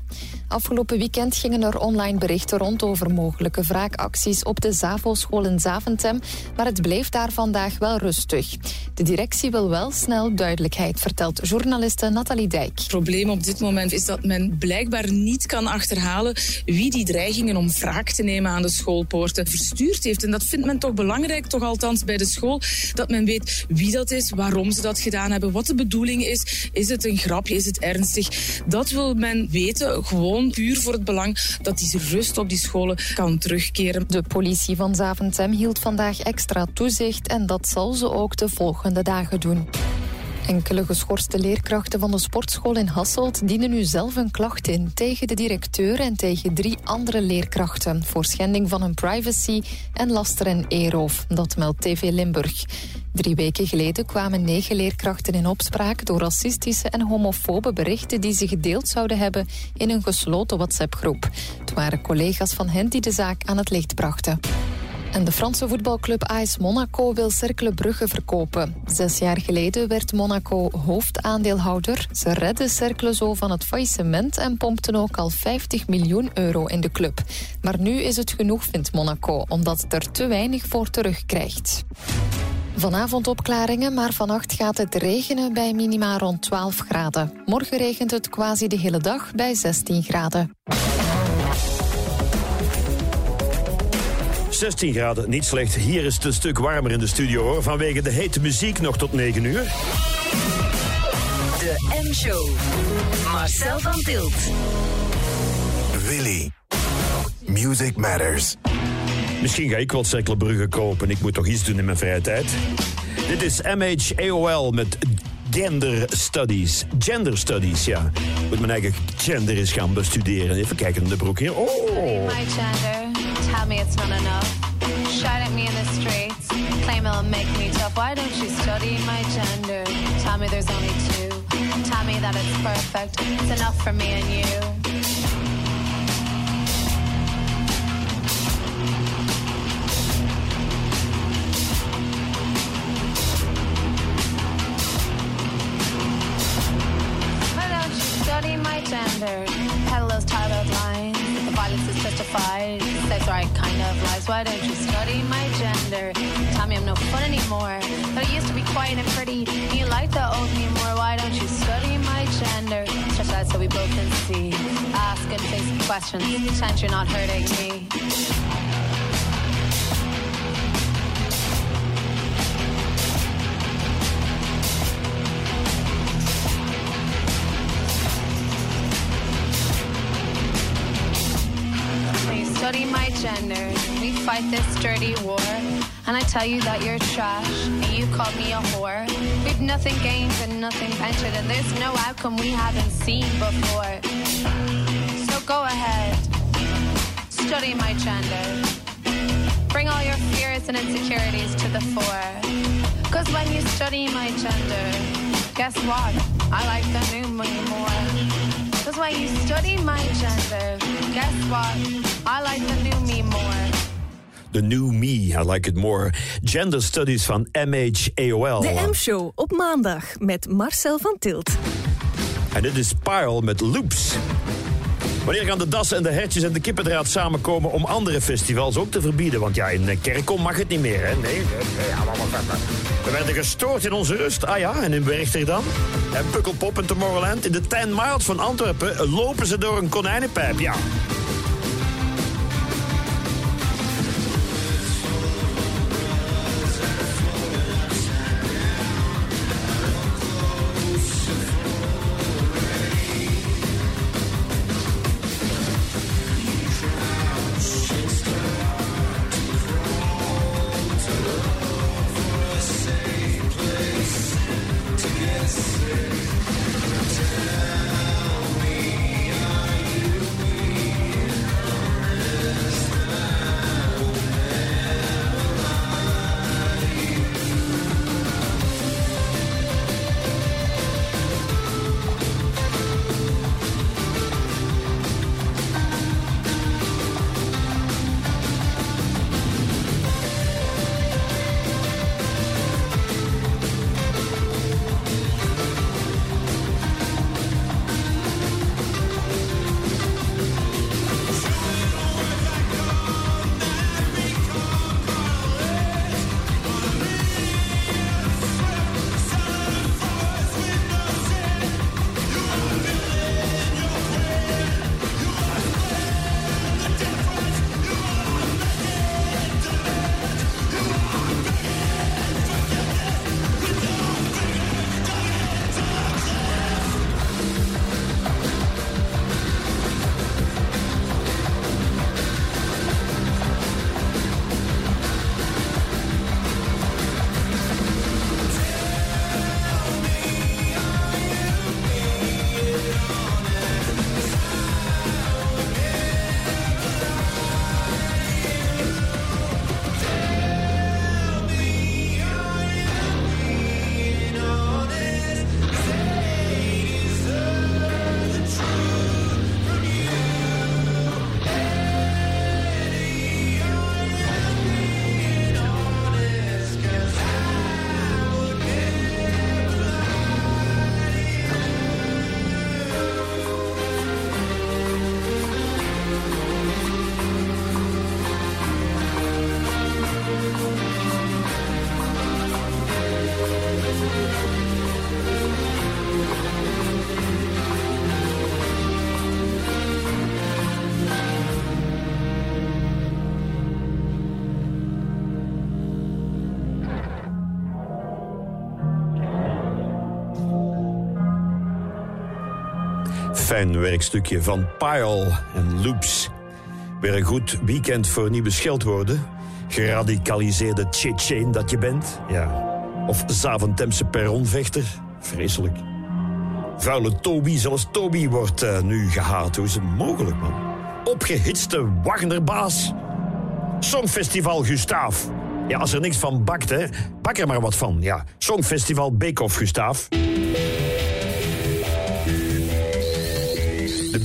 Afgelopen weekend gingen er online berichten rond over mogelijke wraakacties op de ZAVO-school in Zaventem, maar het bleef daar vandaag wel rustig. De directie wil wel snel duidelijkheid, vertelt journaliste Nathalie Dijk. Het probleem op dit moment is dat men blijkbaar niet kan achterhalen wie die dreigingen om wraak te nemen aan de schoolpoorten verstuurd heeft. En dat vindt men toch belangrijk, toch althans bij de school, dat men weet wie dat is, waarom ze dat gedaan hebben, wat de bedoeling is. Is het een grapje, is het ernstig? Dat wil men weten, gewoon puur voor het belang dat die rust op die scholen kan terugkeren. De politie van Zaventem hield vandaag extra toezicht en dat zal ze ook de volgende dagen doen. Enkele geschorste leerkrachten van de sportschool in Hasselt dienen nu zelf een klacht in tegen de directeur en tegen drie andere leerkrachten voor schending van hun privacy en laster en eeroof. Dat meldt TV Limburg. Drie weken geleden kwamen negen leerkrachten in opspraak door racistische en homofobe berichten die ze gedeeld zouden hebben in een gesloten WhatsApp-groep. Het waren collega's van hen die de zaak aan het licht brachten. En de Franse voetbalclub AS Monaco wil Cercle Brugge verkopen. Zes jaar geleden werd Monaco hoofdaandeelhouder. Ze redden Cercle zo van het faillissement en pompten ook al 50 miljoen euro in de club. Maar nu is het genoeg, vindt Monaco, omdat het er te weinig voor terugkrijgt. Vanavond opklaringen, maar vannacht gaat het regenen bij minima rond 12 graden. Morgen regent het quasi de hele dag bij 16 graden. 16 graden, niet slecht. Hier is het een stuk warmer in de studio hoor. Vanwege de hete muziek nog tot 9 uur. De M-show. Marcel van Tilt. Willy. Music matters. Misschien ga ik wel Cerkelbrugge kopen. Ik moet toch iets doen in mijn vrije tijd. Dit is MHAOL met Gender Studies. Gender Studies, ja. Ik moet mijn eigen gender eens gaan bestuderen. Even kijken in de broek hier. Oh! My gender, tell me it's not enough. Shout at me in the streets, claim it'll make me tough. Why don't you study my gender? Tell me there's only two. Tell me that it's perfect. It's enough for me and you. My gender? Peddle those tired lines. The violence is justified. Says right kind of lies. Why don't you study my gender? Tell me I'm no fun anymore. That I used to be quiet and pretty. You like the old me more. Why don't you study my gender? Stretch out so we both can see. Ask and face questions. Pretend you're not hurting me. Fight this dirty war. And I tell you that you're trash. And you call me a whore. We've nothing gained and nothing ventured. And there's no outcome we haven't seen before. So go ahead. Study my gender. Bring all your fears and insecurities to the fore. Cause when you study my gender, guess what? I like the new me more. Cause when you study my gender, guess what? I like the new me more. The New Me, I like it more. Gender Studies van MHAOL. De M-show op maandag met Marcel van Tilt. En dit is Pile met Loops. Wanneer gaan de dassen en de hertjes en de kippendraad samenkomen om andere festivals ook te verbieden? Want ja, in Kerkom mag het niet meer, hè? Nee, we werden gestoord in onze rust. Ah ja, en in Werchter dan? En Pukkelpop en Tomorrowland. In de 10 miles van Antwerpen lopen ze door een konijnenpijp, ja. Fijn werkstukje van Pile en Loops. Weer een goed weekend voor nieuwe scheldwoorden. Geradicaliseerde Tsjetsjeen dat je bent. Ja. Of Zaventemse perronvechter. Vreselijk. Vuile Toby, zelfs Toby wordt uh, nu gehaat. Hoe is het mogelijk, man? Opgehitste Wagnerbaas. Songfestival Gustaaf. Ja, als er niks van bakt, hè, pak er maar wat van. Ja, Songfestival Beekhoff Gustaaf.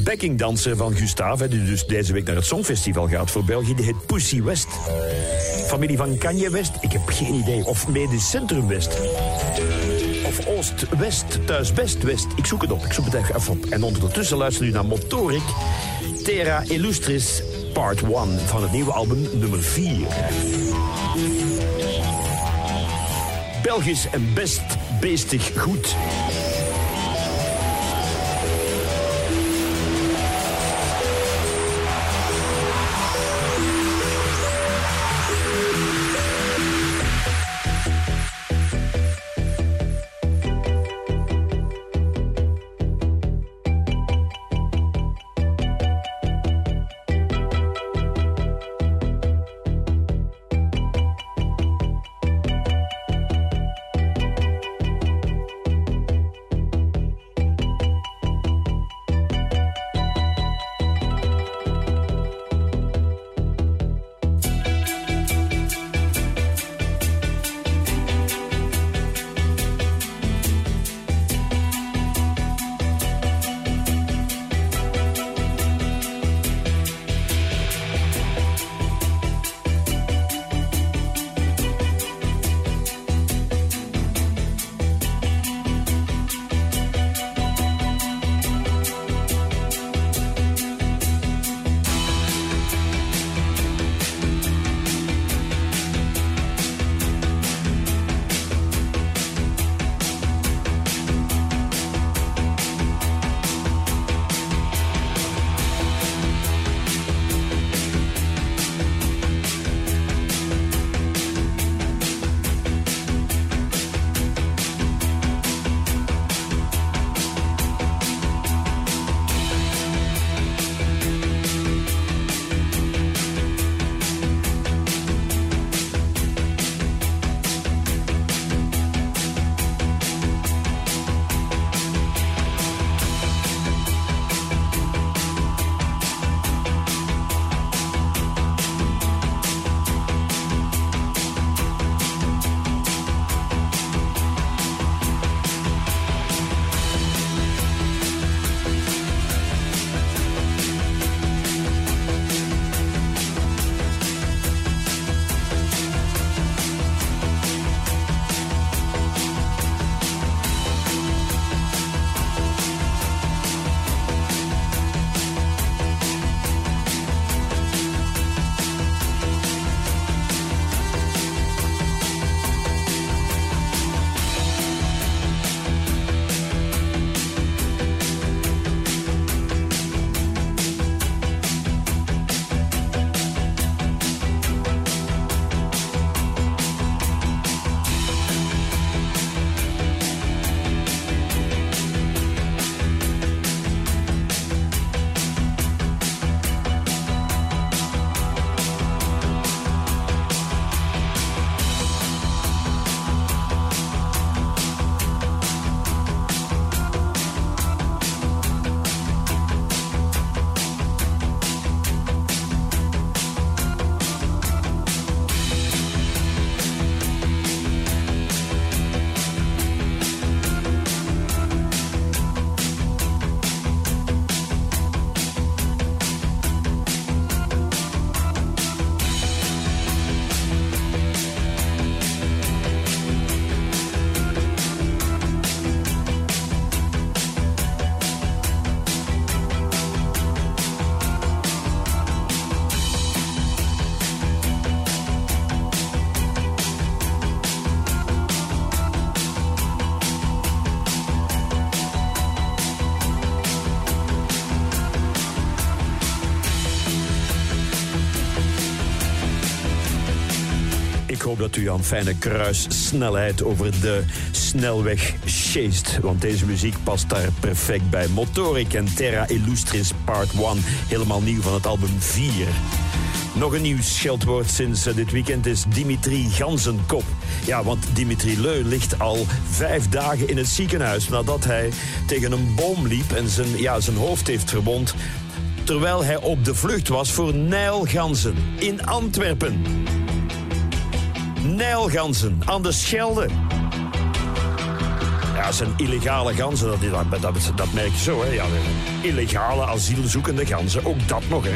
Backingdanser van Gustave, die dus deze week naar het Songfestival gaat voor België, die heet Pussy West. Familie van Kanye West? Ik heb geen idee. Of Medisch Centrum West. Of Oost-West, Thuis-Best-West. Ik zoek het op, ik zoek het even op. En ondertussen luisteren u naar Motoric, Terra Illustris, part 1 van het nieuwe album nummer 4. Belgisch en best beestig goed. Dat u aan fijne kruissnelheid over de snelweg sjeest. Want deze muziek past daar perfect bij. Motoric en Terra Illustris Part 1. Helemaal nieuw van het album 4. Nog een nieuw scheldwoord sinds eh, dit weekend is Dimitri Ganzenkop. Ja, want Dimitri Leu ligt al vijf dagen in het ziekenhuis... nadat hij tegen een boom liep en zijn, ja, zijn hoofd heeft verwond... terwijl hij op de vlucht was voor Nijlganzen in Antwerpen. Nijlganzen aan de Schelde. Ja, het zijn illegale ganzen, dat, dat, dat, dat merk je zo. Hè? Illegale asielzoekende ganzen, ook dat nog, hè.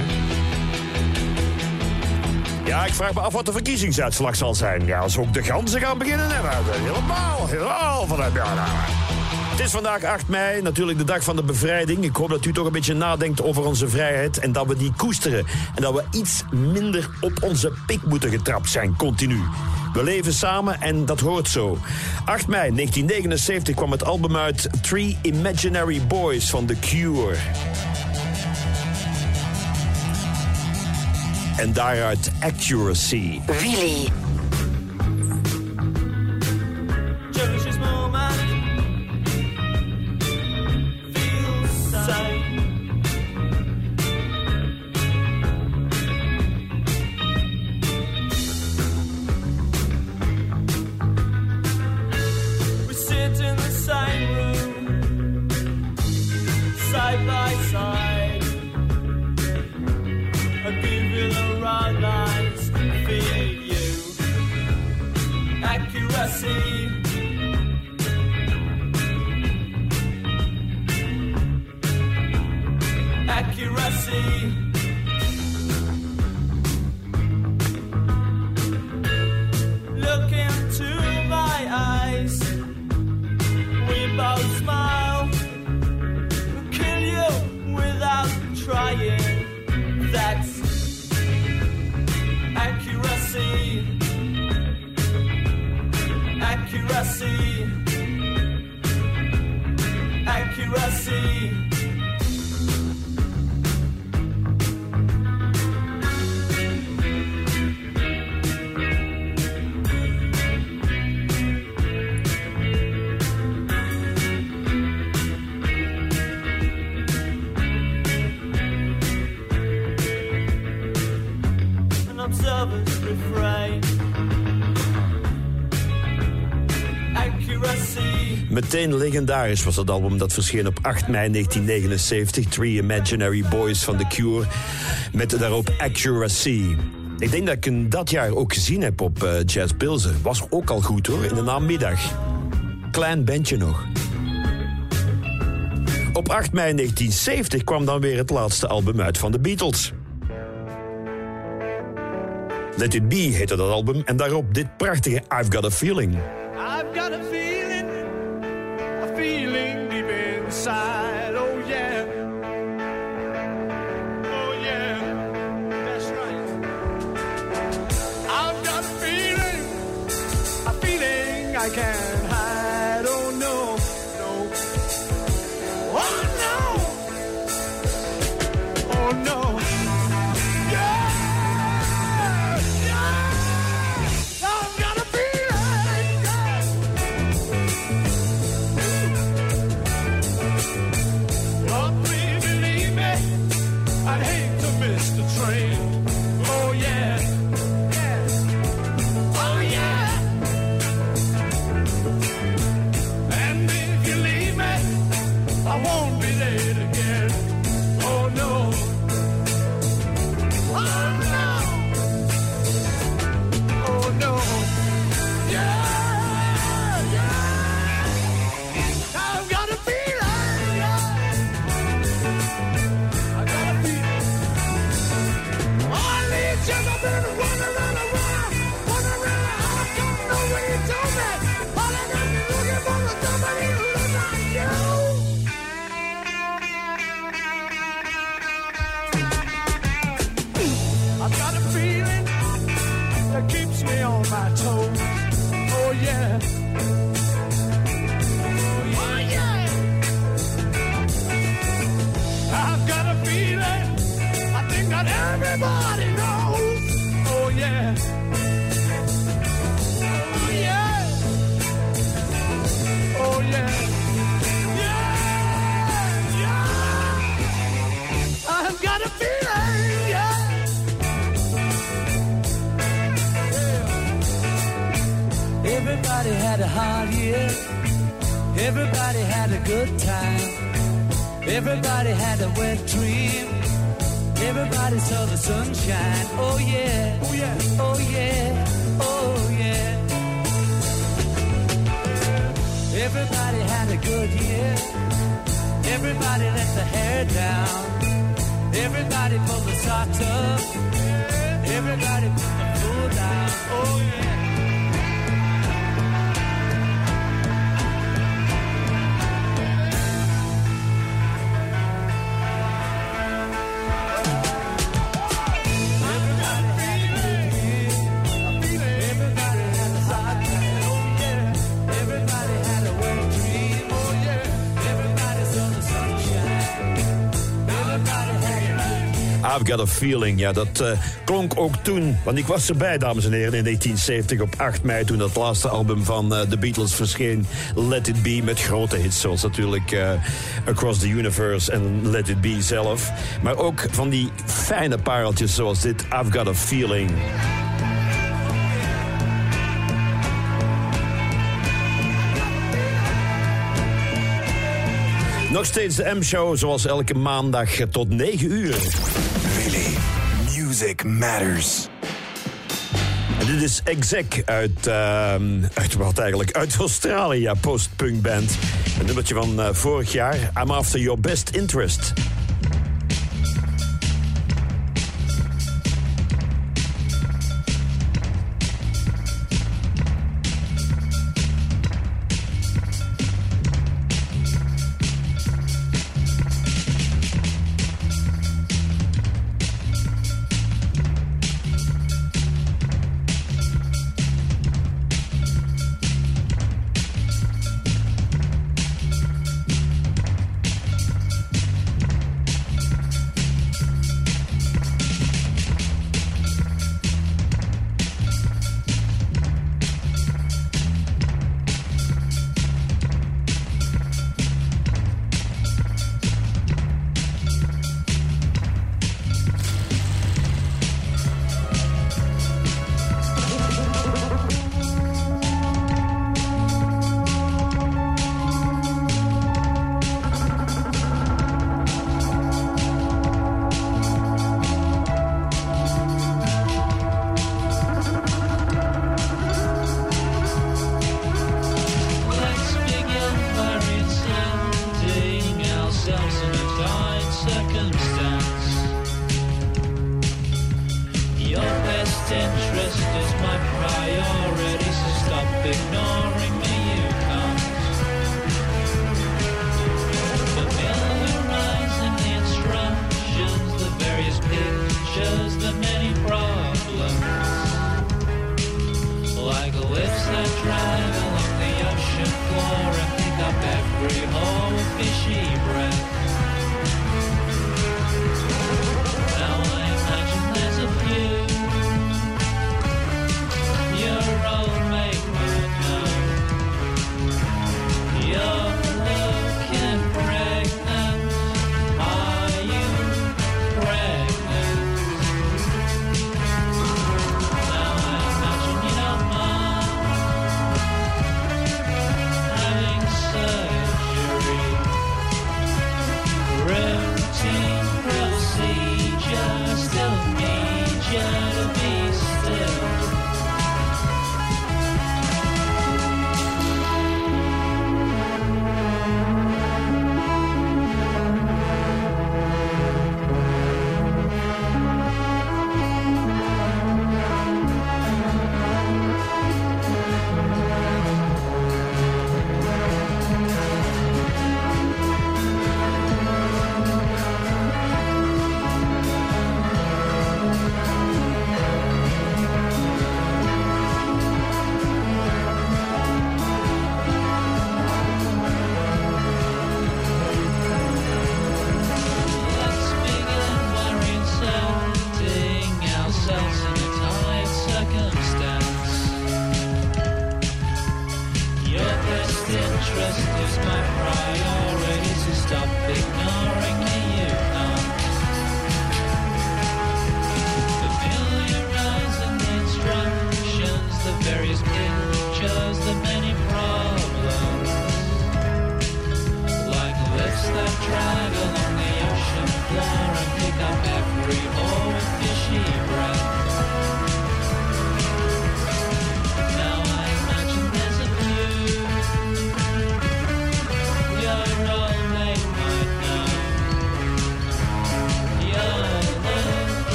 Ja, ik vraag me af wat de verkiezingsuitslag zal zijn. Ja, als ook de ganzen gaan beginnen, hè, maar helemaal, helemaal van het... Nou. Het is vandaag 8 mei, natuurlijk de dag van de bevrijding. Ik hoop dat u toch een beetje nadenkt over onze vrijheid en dat we die koesteren. En dat we iets minder op onze pik moeten getrapt zijn, continu. We leven samen en dat hoort zo. 8 mei 1979 kwam het album uit Three Imaginary Boys van The Cure. En daaruit Accuracy. Willy. Meteen legendarisch was het album dat verscheen op 8 mei 1979. Three Imaginary Boys van The Cure. Met daarop Accuracy. Ik denk dat ik hem dat jaar ook gezien heb op eh, Jazz Pilsen. Was ook al goed hoor, in de namiddag. Klein bandje nog. Op 8 mei 1970 kwam dan weer het laatste album uit van de Beatles. Let It Be heette dat album en daarop dit prachtige I've Got a Feeling. Everybody had a hard year. Everybody had a good time. Everybody had a wet dream. Everybody saw the sunshine. Oh yeah. Oh yeah. Oh yeah. Oh yeah. Everybody had a good year. Everybody let the hair down. Everybody pulled the socks up. Everybody put the I've Got a Feeling. Ja, dat uh, klonk ook toen, want ik was erbij, dames en heren, in 1970 op 8 mei... toen dat laatste album van uh, The Beatles verscheen, Let It Be... met grote hits zoals natuurlijk uh, Across the Universe en Let It Be zelf. Maar ook van die fijne pareltjes zoals dit, I've Got a Feeling... Nog steeds de M-show, zoals elke maandag tot 9 uur. Really, music matters. En dit is Exec uit, uh, uit wat eigenlijk? Uit Australië, post-punk band. Een nummertje van uh, vorig jaar, I'm After Your Best Interest.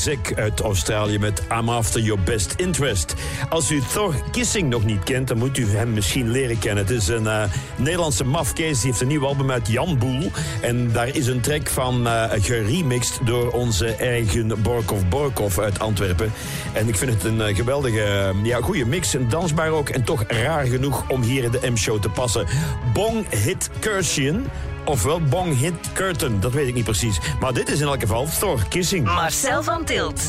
Exec uit Australië met I'm After Your Best Interest. Als u Thor Kissing nog niet kent, dan moet u hem misschien leren kennen. Het is een uh, Nederlandse mafkees, die heeft een nieuw album uit Jan Boel. En daar is een track van uh, geremixed door onze eigen Borkov Borkov uit Antwerpen. En ik vind het een uh, geweldige, ja, goede mix. En dansbaar ook, en toch raar genoeg om hier in de M-show te passen. Bong Hit Cursion ofwel Bong Hit Curtain. Dat weet ik niet precies. Maar dit is in elk geval Thor Kissing. Marcel van Tilt.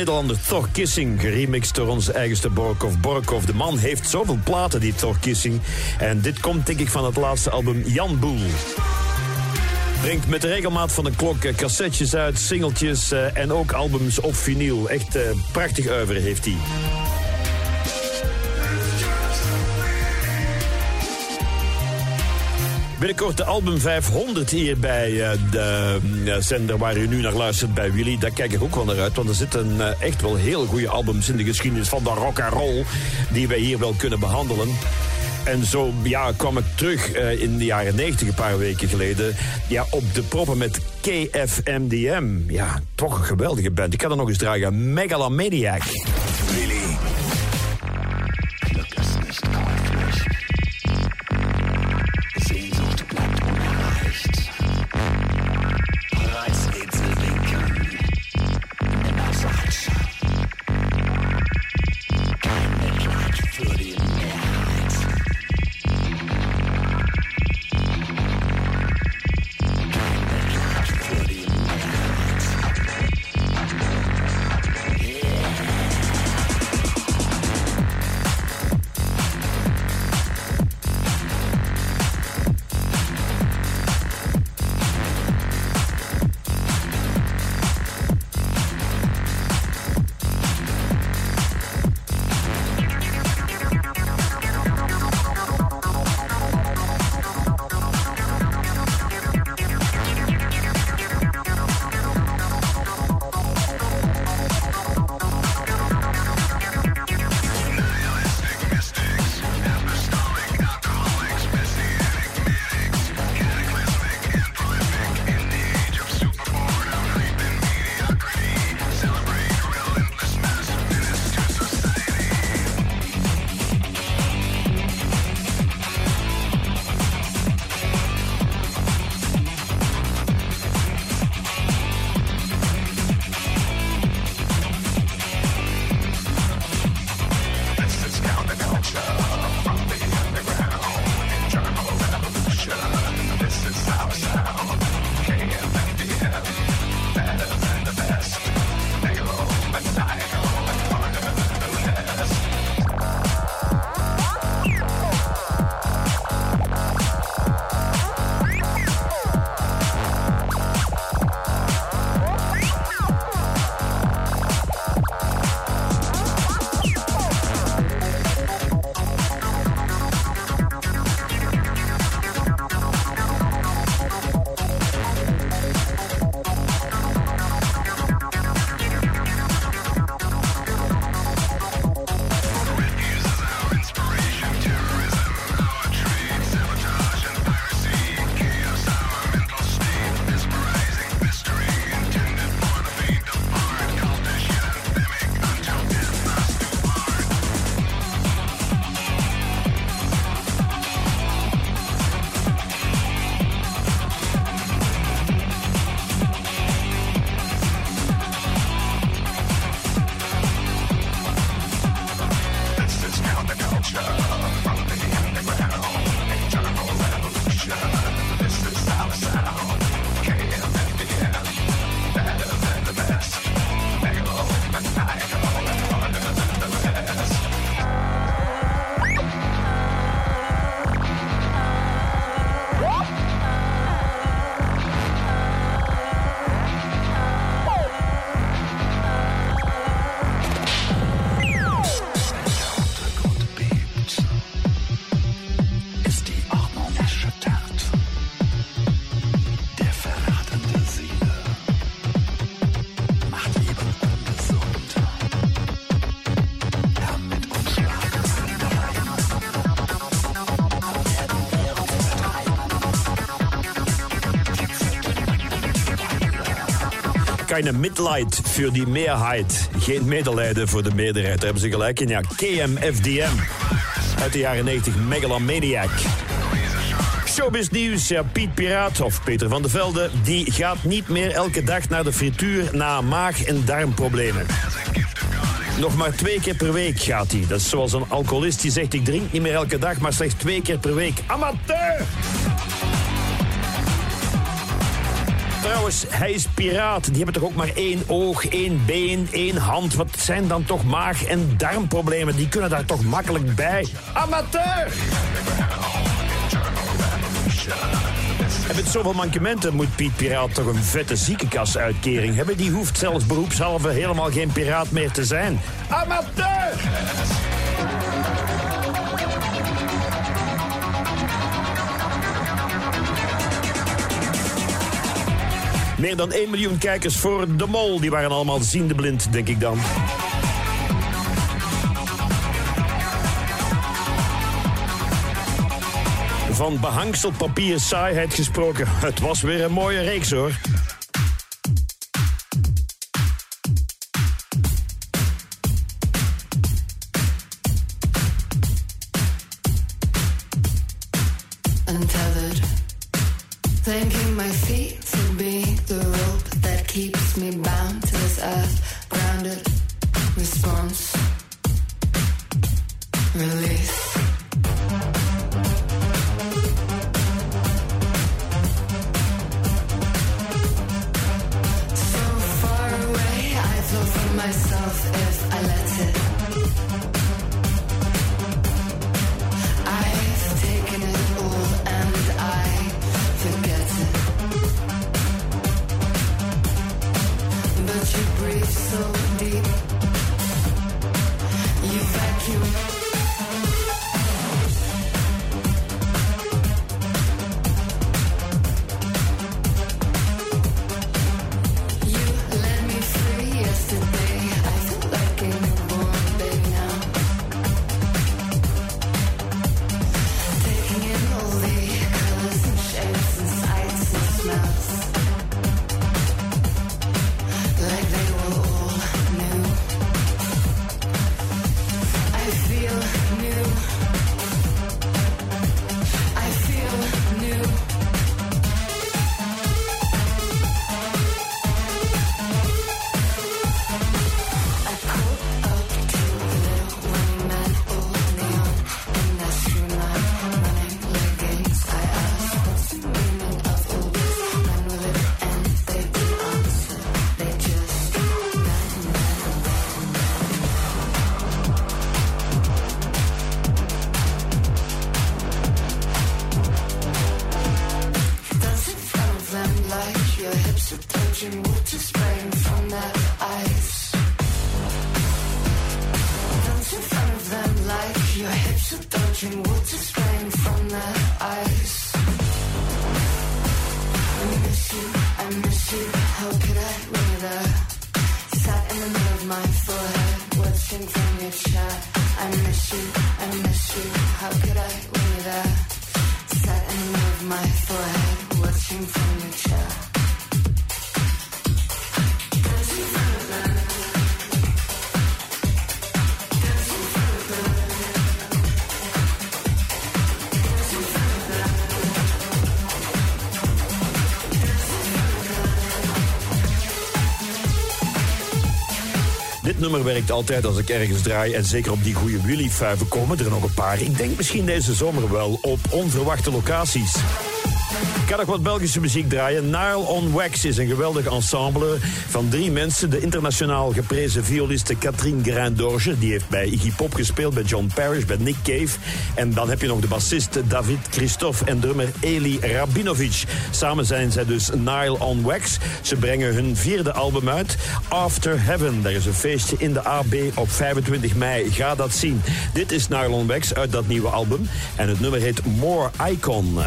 Nederlander Thor Kissing, geremixed door onze eigenste Borkov Borkov. De man heeft zoveel platen, die Thor Kissing. En dit komt denk ik van het laatste album Jan Boel. Brengt met de regelmaat van de klok eh, cassettes uit, singeltjes uh, en ook albums op vinyl. Echt uh, prachtig uiver heeft hij. Binnenkort de album 500 hier bij uh, de uh, zender waar u nu naar luistert bij Willy. Daar kijk ik ook wel naar uit, want er zitten uh, echt wel heel goede albums in de geschiedenis van de rock and roll die wij hier wel kunnen behandelen. En zo ja, kwam ik terug in de jaren 90, een paar weken geleden, ja, op de proppen met KFMDM. Ja, toch een geweldige band. Ik kan er nog eens dragen. Megalomaniac. Keine Mitleid voor die meerheid. Geen medelijden voor de meerderheid. Daar hebben ze gelijk in. Ja, KMFDM. Uit de jaren 90, Megalomaniac. Showbiz nieuws. Ja, Piet Piraat, of Peter van der Velde... die gaat niet meer elke dag naar de frituur... na maag- en darmproblemen. Nog maar twee keer per week gaat hij. Dat is zoals een alcoholist die zegt... ik drink niet meer elke dag, maar slechts twee keer per week. Amateur! Trouwens, hij is piraat. Die hebben toch ook maar één oog, één been, één hand. Wat zijn dan toch maag- en darmproblemen? Die kunnen daar toch makkelijk bij. Amateur! Met zoveel mankementen moet Piet Piraat toch een vette ziekenkasuitkering hebben. Die hoeft zelfs beroepshalve helemaal geen piraat meer te zijn. Amateur! Meer dan 1 miljoen kijkers voor De Mol. Die waren allemaal ziende blind, denk ik dan. Van behangselpapier saaiheid gesproken. Het was weer een mooie reeks hoor. Werkt altijd als ik ergens draai. En zeker op die goede Willy-fuiven komen er nog een paar. Ik denk misschien deze zomer wel op onverwachte locaties. Kan nog wat Belgische muziek draaien. Nile on Wax is een geweldig ensemble van drie mensen. De internationaal geprezen violiste Catherine Grain-Dorge. Die heeft bij Iggy Pop gespeeld, bij John Parrish, bij Nick Cave. En dan heb je nog de bassist David Christophe en drummer Eli Rabinovic. Samen zijn zij dus Nile on Wax. Ze brengen hun vierde album uit, After Heaven. Daar is een feestje in de AB op 25 mei. Ga dat zien. Dit is Nile on Wax uit dat nieuwe album. En het nummer heet More Icon.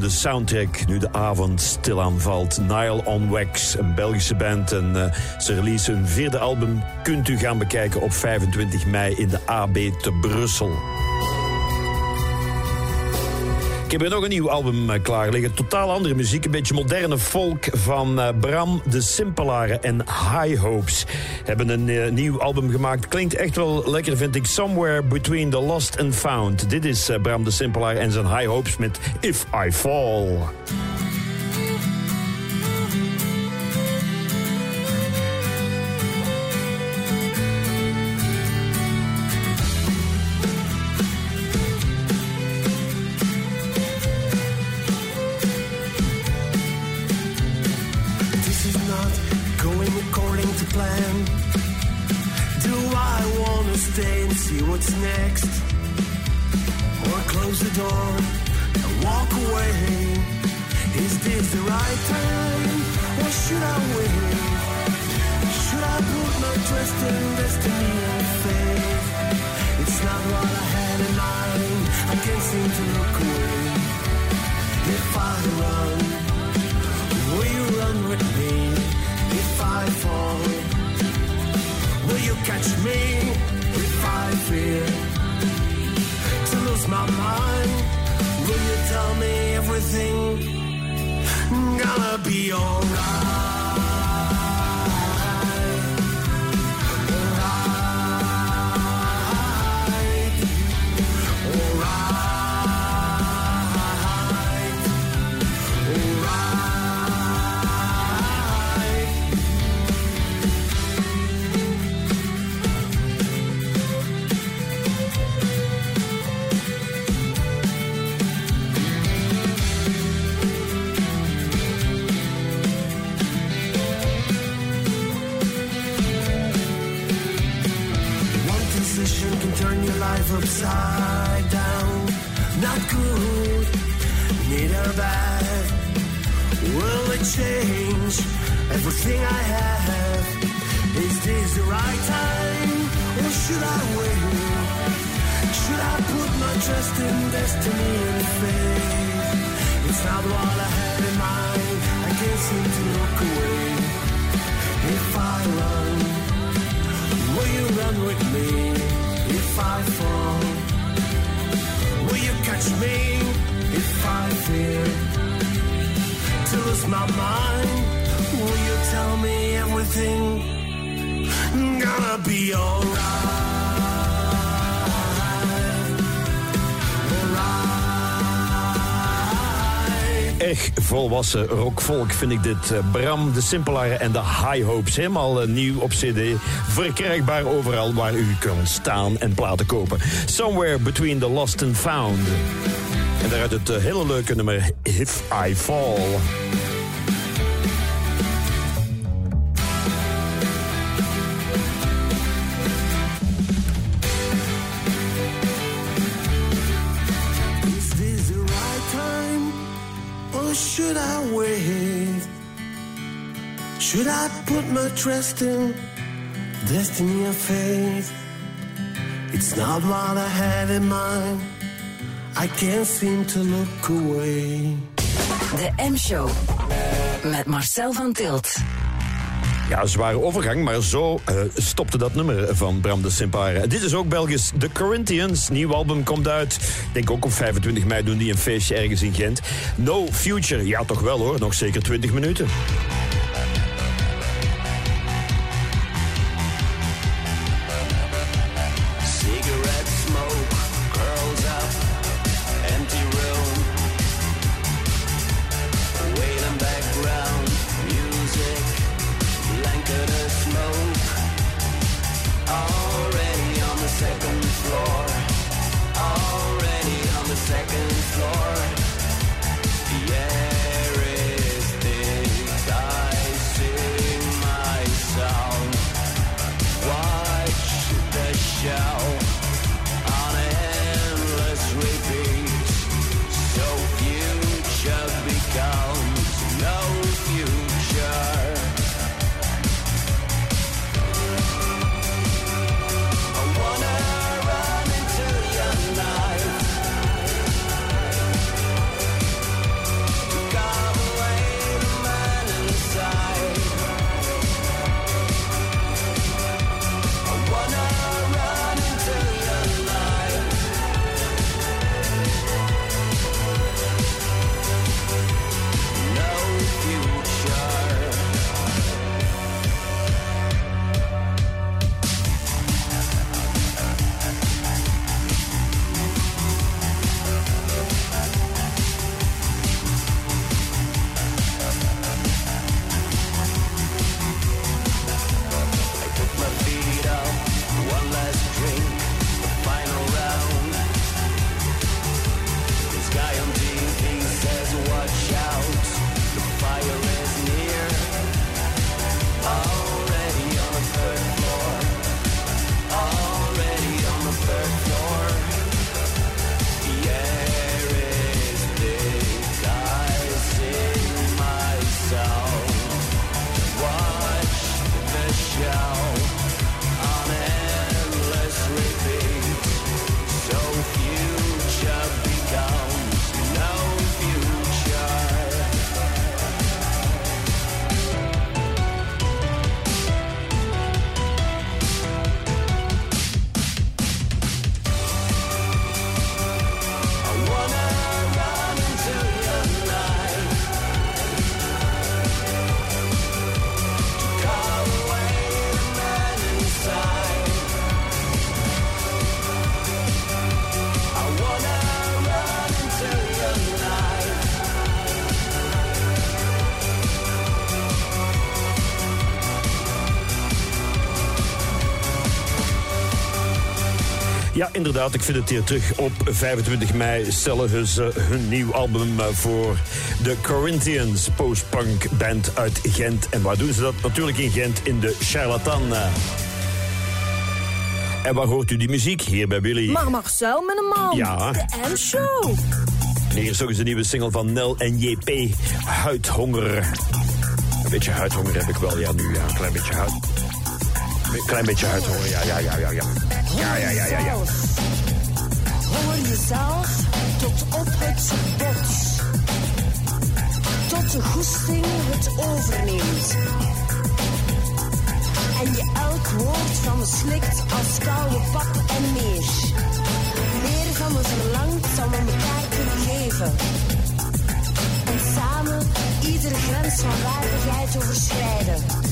Gedroomde soundtrack nu de avond stilaan valt. Nile on Wax, een Belgische band. En eh, ze release hun vierde album. Kunt u gaan bekijken op 25 mei in de AB te Brussel. Ik heb hier nog een nieuw album eh, klaar liggen. Totaal andere muziek. Een beetje moderne folk van eh, Bram de Simpelaren en High Hopes. Hebben een eh, nieuw album gemaakt. Klinkt echt wel lekker, vind ik. Somewhere Between the Lost and Found. Dit is Bram de Simpelaar en zijn High Hopes met If I Fall. Volwassen rockvolk vind ik dit. Eh, Bram, de Simpelaren en de High Hopes. Helemaal eh, nieuw op cd. Verkrijgbaar overal waar u kunt staan en platen kopen. Somewhere Between the Lost and Found. En daaruit het eh, hele leuke nummer If I Fall. Trust in destiny or fate? It's not what I had in mind. I can't seem to look away. De M-show met Marcel van Tilt. Ja, zware overgang, maar zo eh, stopte dat nummer van Bram de Simpare. Dit is ook Belgisch. The Corinthians, nieuw album komt uit. Ik denk ook op 25 mei doen die een feestje ergens in Gent. No Future, ja toch wel hoor, nog zeker 20 minuten. Inderdaad, ik vind het hier terug. Op 25 mei stellen ze hun nieuw album eh, voor de Corinthians, post-punk band uit Gent. En waar doen ze dat? Natuurlijk in Gent, in de Charlatan. eh. En waar hoort u die muziek? Hier bij Willy. Maar Marcel met een man. Ja. De M-show. En hier is ook eens een nieuwe single van Nel en JP, Huidhonger. Een beetje huidhonger heb ik wel, ja, nu. Ja, een klein beetje huid. Een klein beetje huidhonger, ja, ja, ja, ja, ja. Ja, ja, ja, ja, ja. Jezelf tot op het bot. Tot de goesting het overneemt. En je elk woord van me slikt als koude pap en meer. Meer van me verlangt dan we elkaar kunnen geven. En samen iedere grens van waardigheid overschrijden.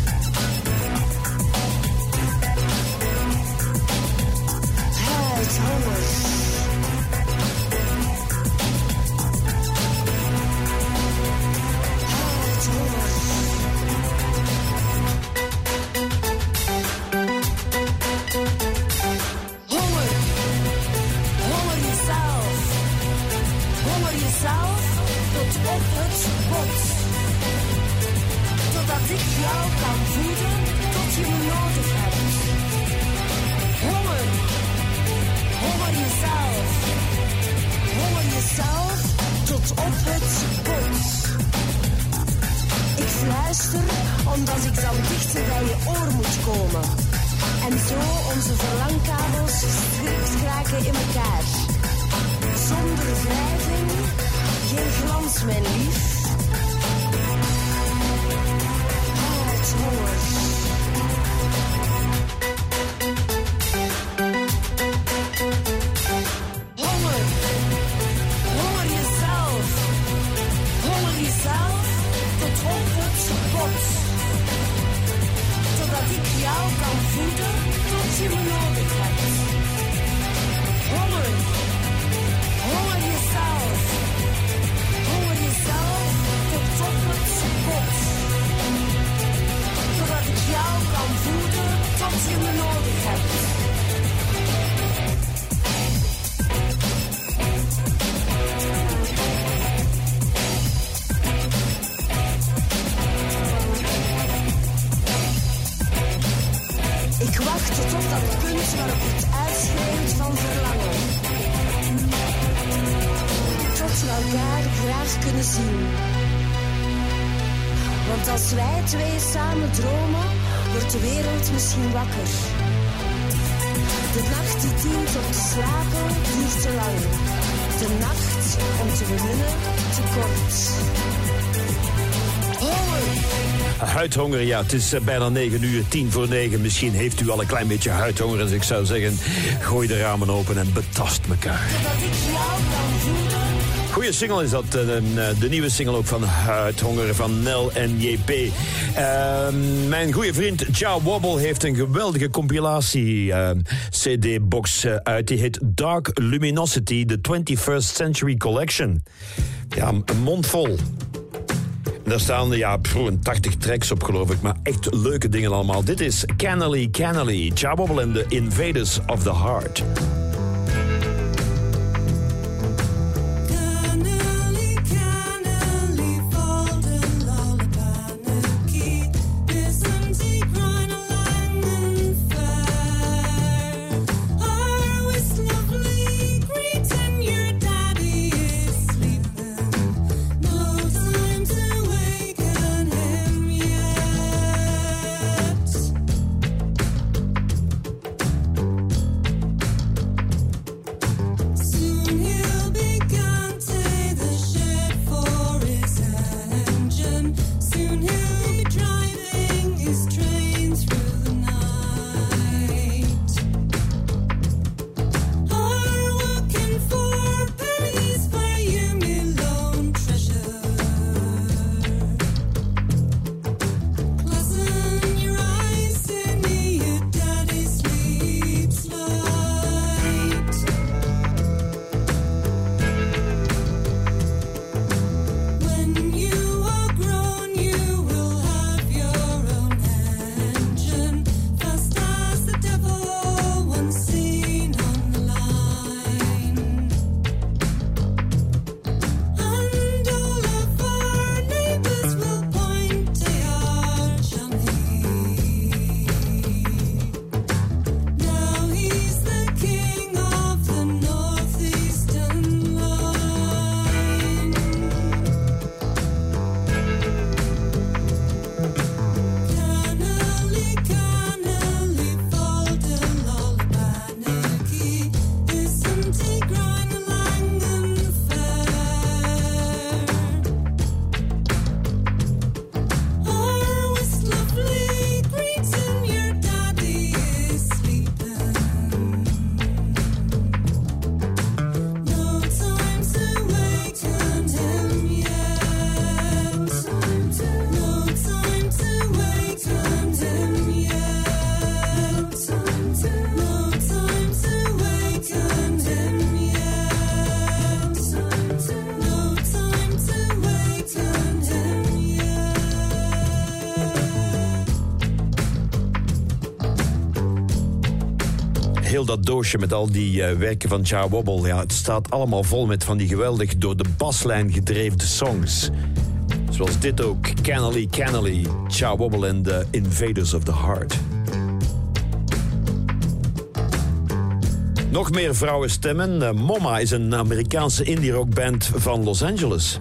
Huidhonger. Huidhonger, ja, het is eh, bijna 9 uur, 10 voor 9. Misschien heeft u al een klein beetje huidhonger. Dus ik zou zeggen, gooi de ramen open en betast elkaar. Goeie single is dat, eh, eh, de nieuwe single ook van Huidhonger van Nel en JP. Ehm, mijn goede vriend Ja Wobble heeft een geweldige compilatie ehm, eh, uit. Die heet Dark Luminosity, the 21st Century Collection. Ja, een mond vol. Daar staan ja, pff, een 80 tracks op, geloof ik. Maar echt leuke dingen allemaal. Dit is Cannily, Ja Wobble en de Invaders of the Heart. Dat doosje met al die eh, werken van Cha Wobble, ja, het staat allemaal vol met van die geweldig door de baslijn gedreven songs. Zoals dit ook, Cannily Cannily, Cha Wobble en The Invaders of the Heart. Nog meer vrouwenstemmen. Eh, Moma is een Amerikaanse indie rockband van Los Angeles.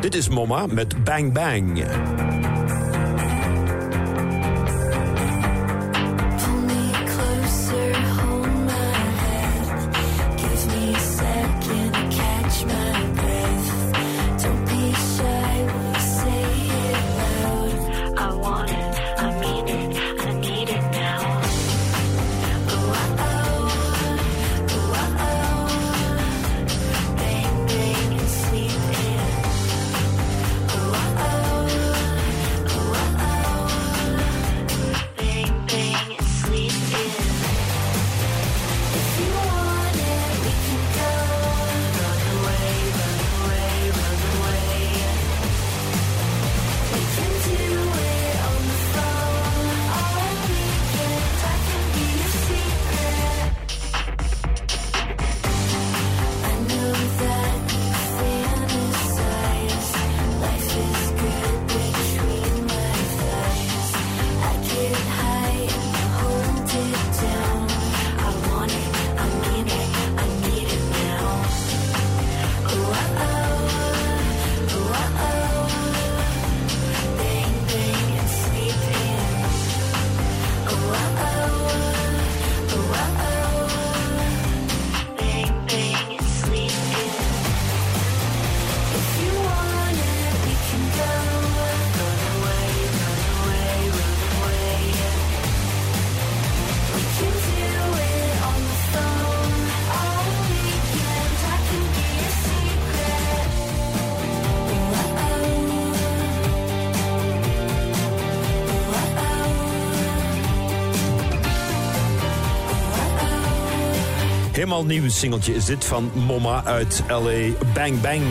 Dit is Moma met Bang Bang. Helemaal nieuw singeltje is dit van Moma uit LA Bang Bang.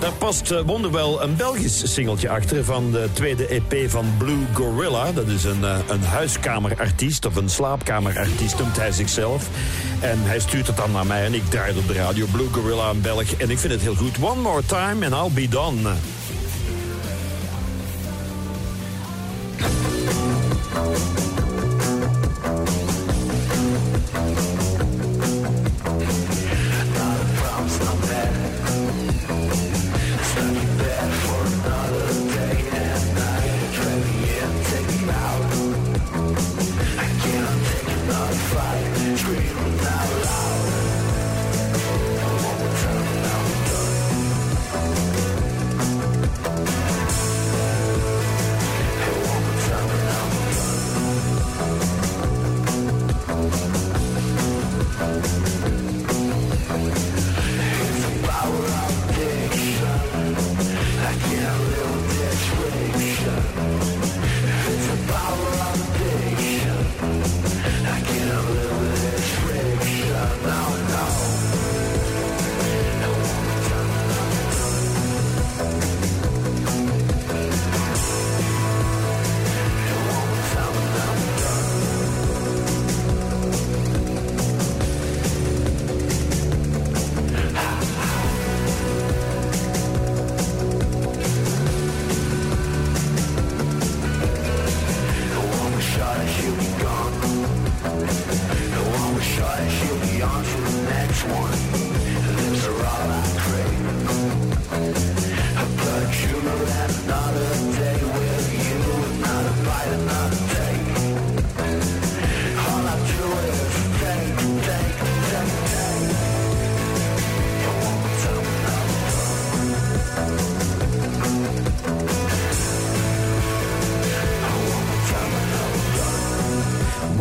Daar past eh, wonderwel een Belgisch singeltje achter van de tweede EP van Blue Gorilla. Dat is een, eh, een huiskamerartiest of een slaapkamerartiest noemt hij zichzelf. En hij stuurt het dan naar mij en ik draai op de radio. Blue Gorilla, een Belg. En ik vind het heel goed. One more time and I'll be done.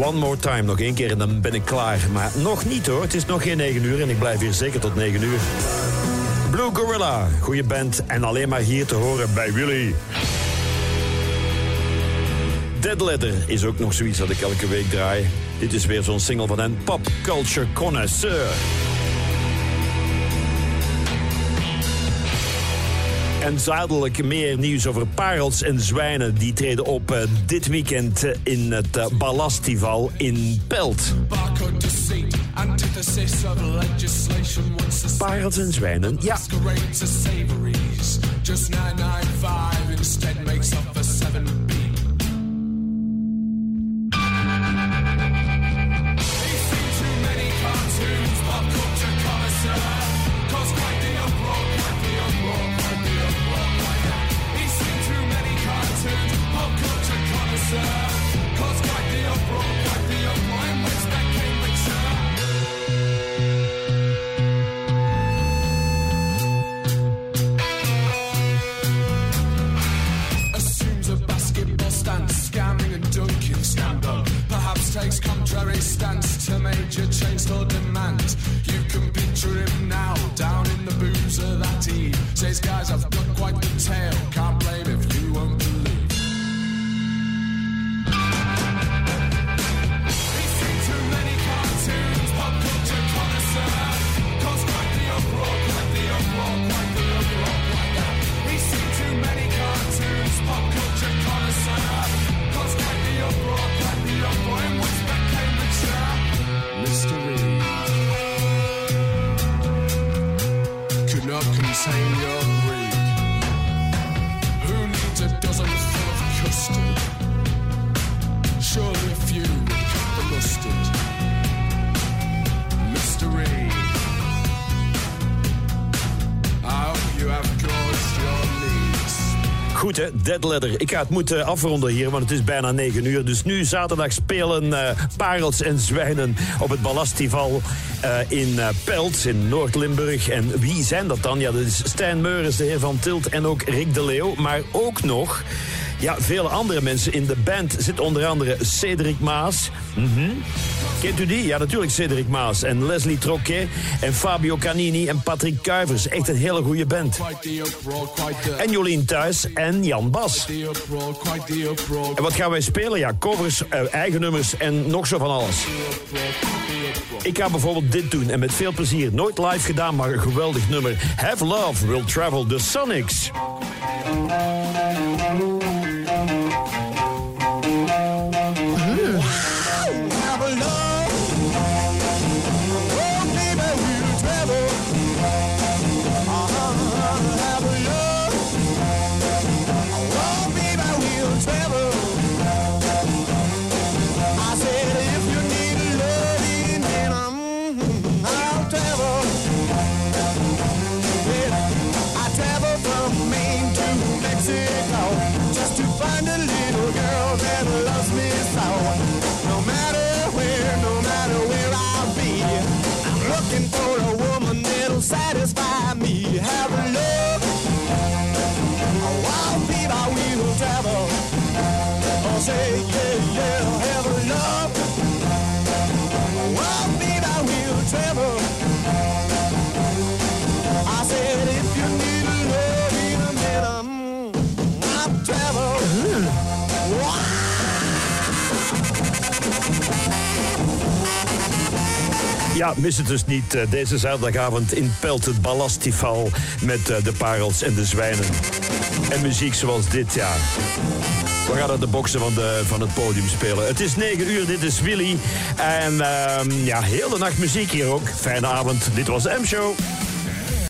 One more time, nog één keer en dan ben ik klaar. Maar nog niet hoor, het is nog geen 9 uur en ik blijf hier zeker tot 9 uur. Blue Gorilla, goede band en alleen maar hier te horen bij Willy. Dead Letter is ook nog zoiets dat ik elke week draai. Dit is weer zo'n single van een Pop Culture Connoisseur. En zadelijk meer nieuws over parels en zwijnen. Die treden op eh, dit weekend eh, in het eh, Ballastival in Pelt. Parels en zwijnen, ja. Dead Letter. Ik ga het moeten afronden hier, want het is bijna 9 uur. Dus nu zaterdag spelen eh, Parels en Zwijnen op het Ballastival eh, in eh, Pelt in Noord-Limburg. En wie zijn dat dan? Ja, dat is Stijn Meurens, de heer Van Tilt en ook Rick de Leeuw. Maar ook nog... Ja, vele andere mensen in de band zit onder andere Cedric Maas. Mhm. Kent u die? Ja, natuurlijk Cedric Maas. En Leslie Troquet en Fabio Canini en Patrick Kuivers. Echt een hele goede band. En Jolien Thuis en Jan Bas. En wat gaan wij spelen? Ja, covers, eh, eigen nummers en nog zo van alles. Ik ga bijvoorbeeld dit doen en met veel plezier. Nooit live gedaan, maar een geweldig nummer. Have Love Will Travel, The Sonics. Ja, mis het dus niet. eh, Deze zaterdagavond in Pelt het Ballastival met eh, de parels en de zwijnen. En muziek zoals dit, ja. We gaan aan de boksen van, de, van het podium spelen. Het is 9 uur, dit is Willy. En ehm, ja, heel de nacht muziek hier ook. Fijne avond, dit was de M-show.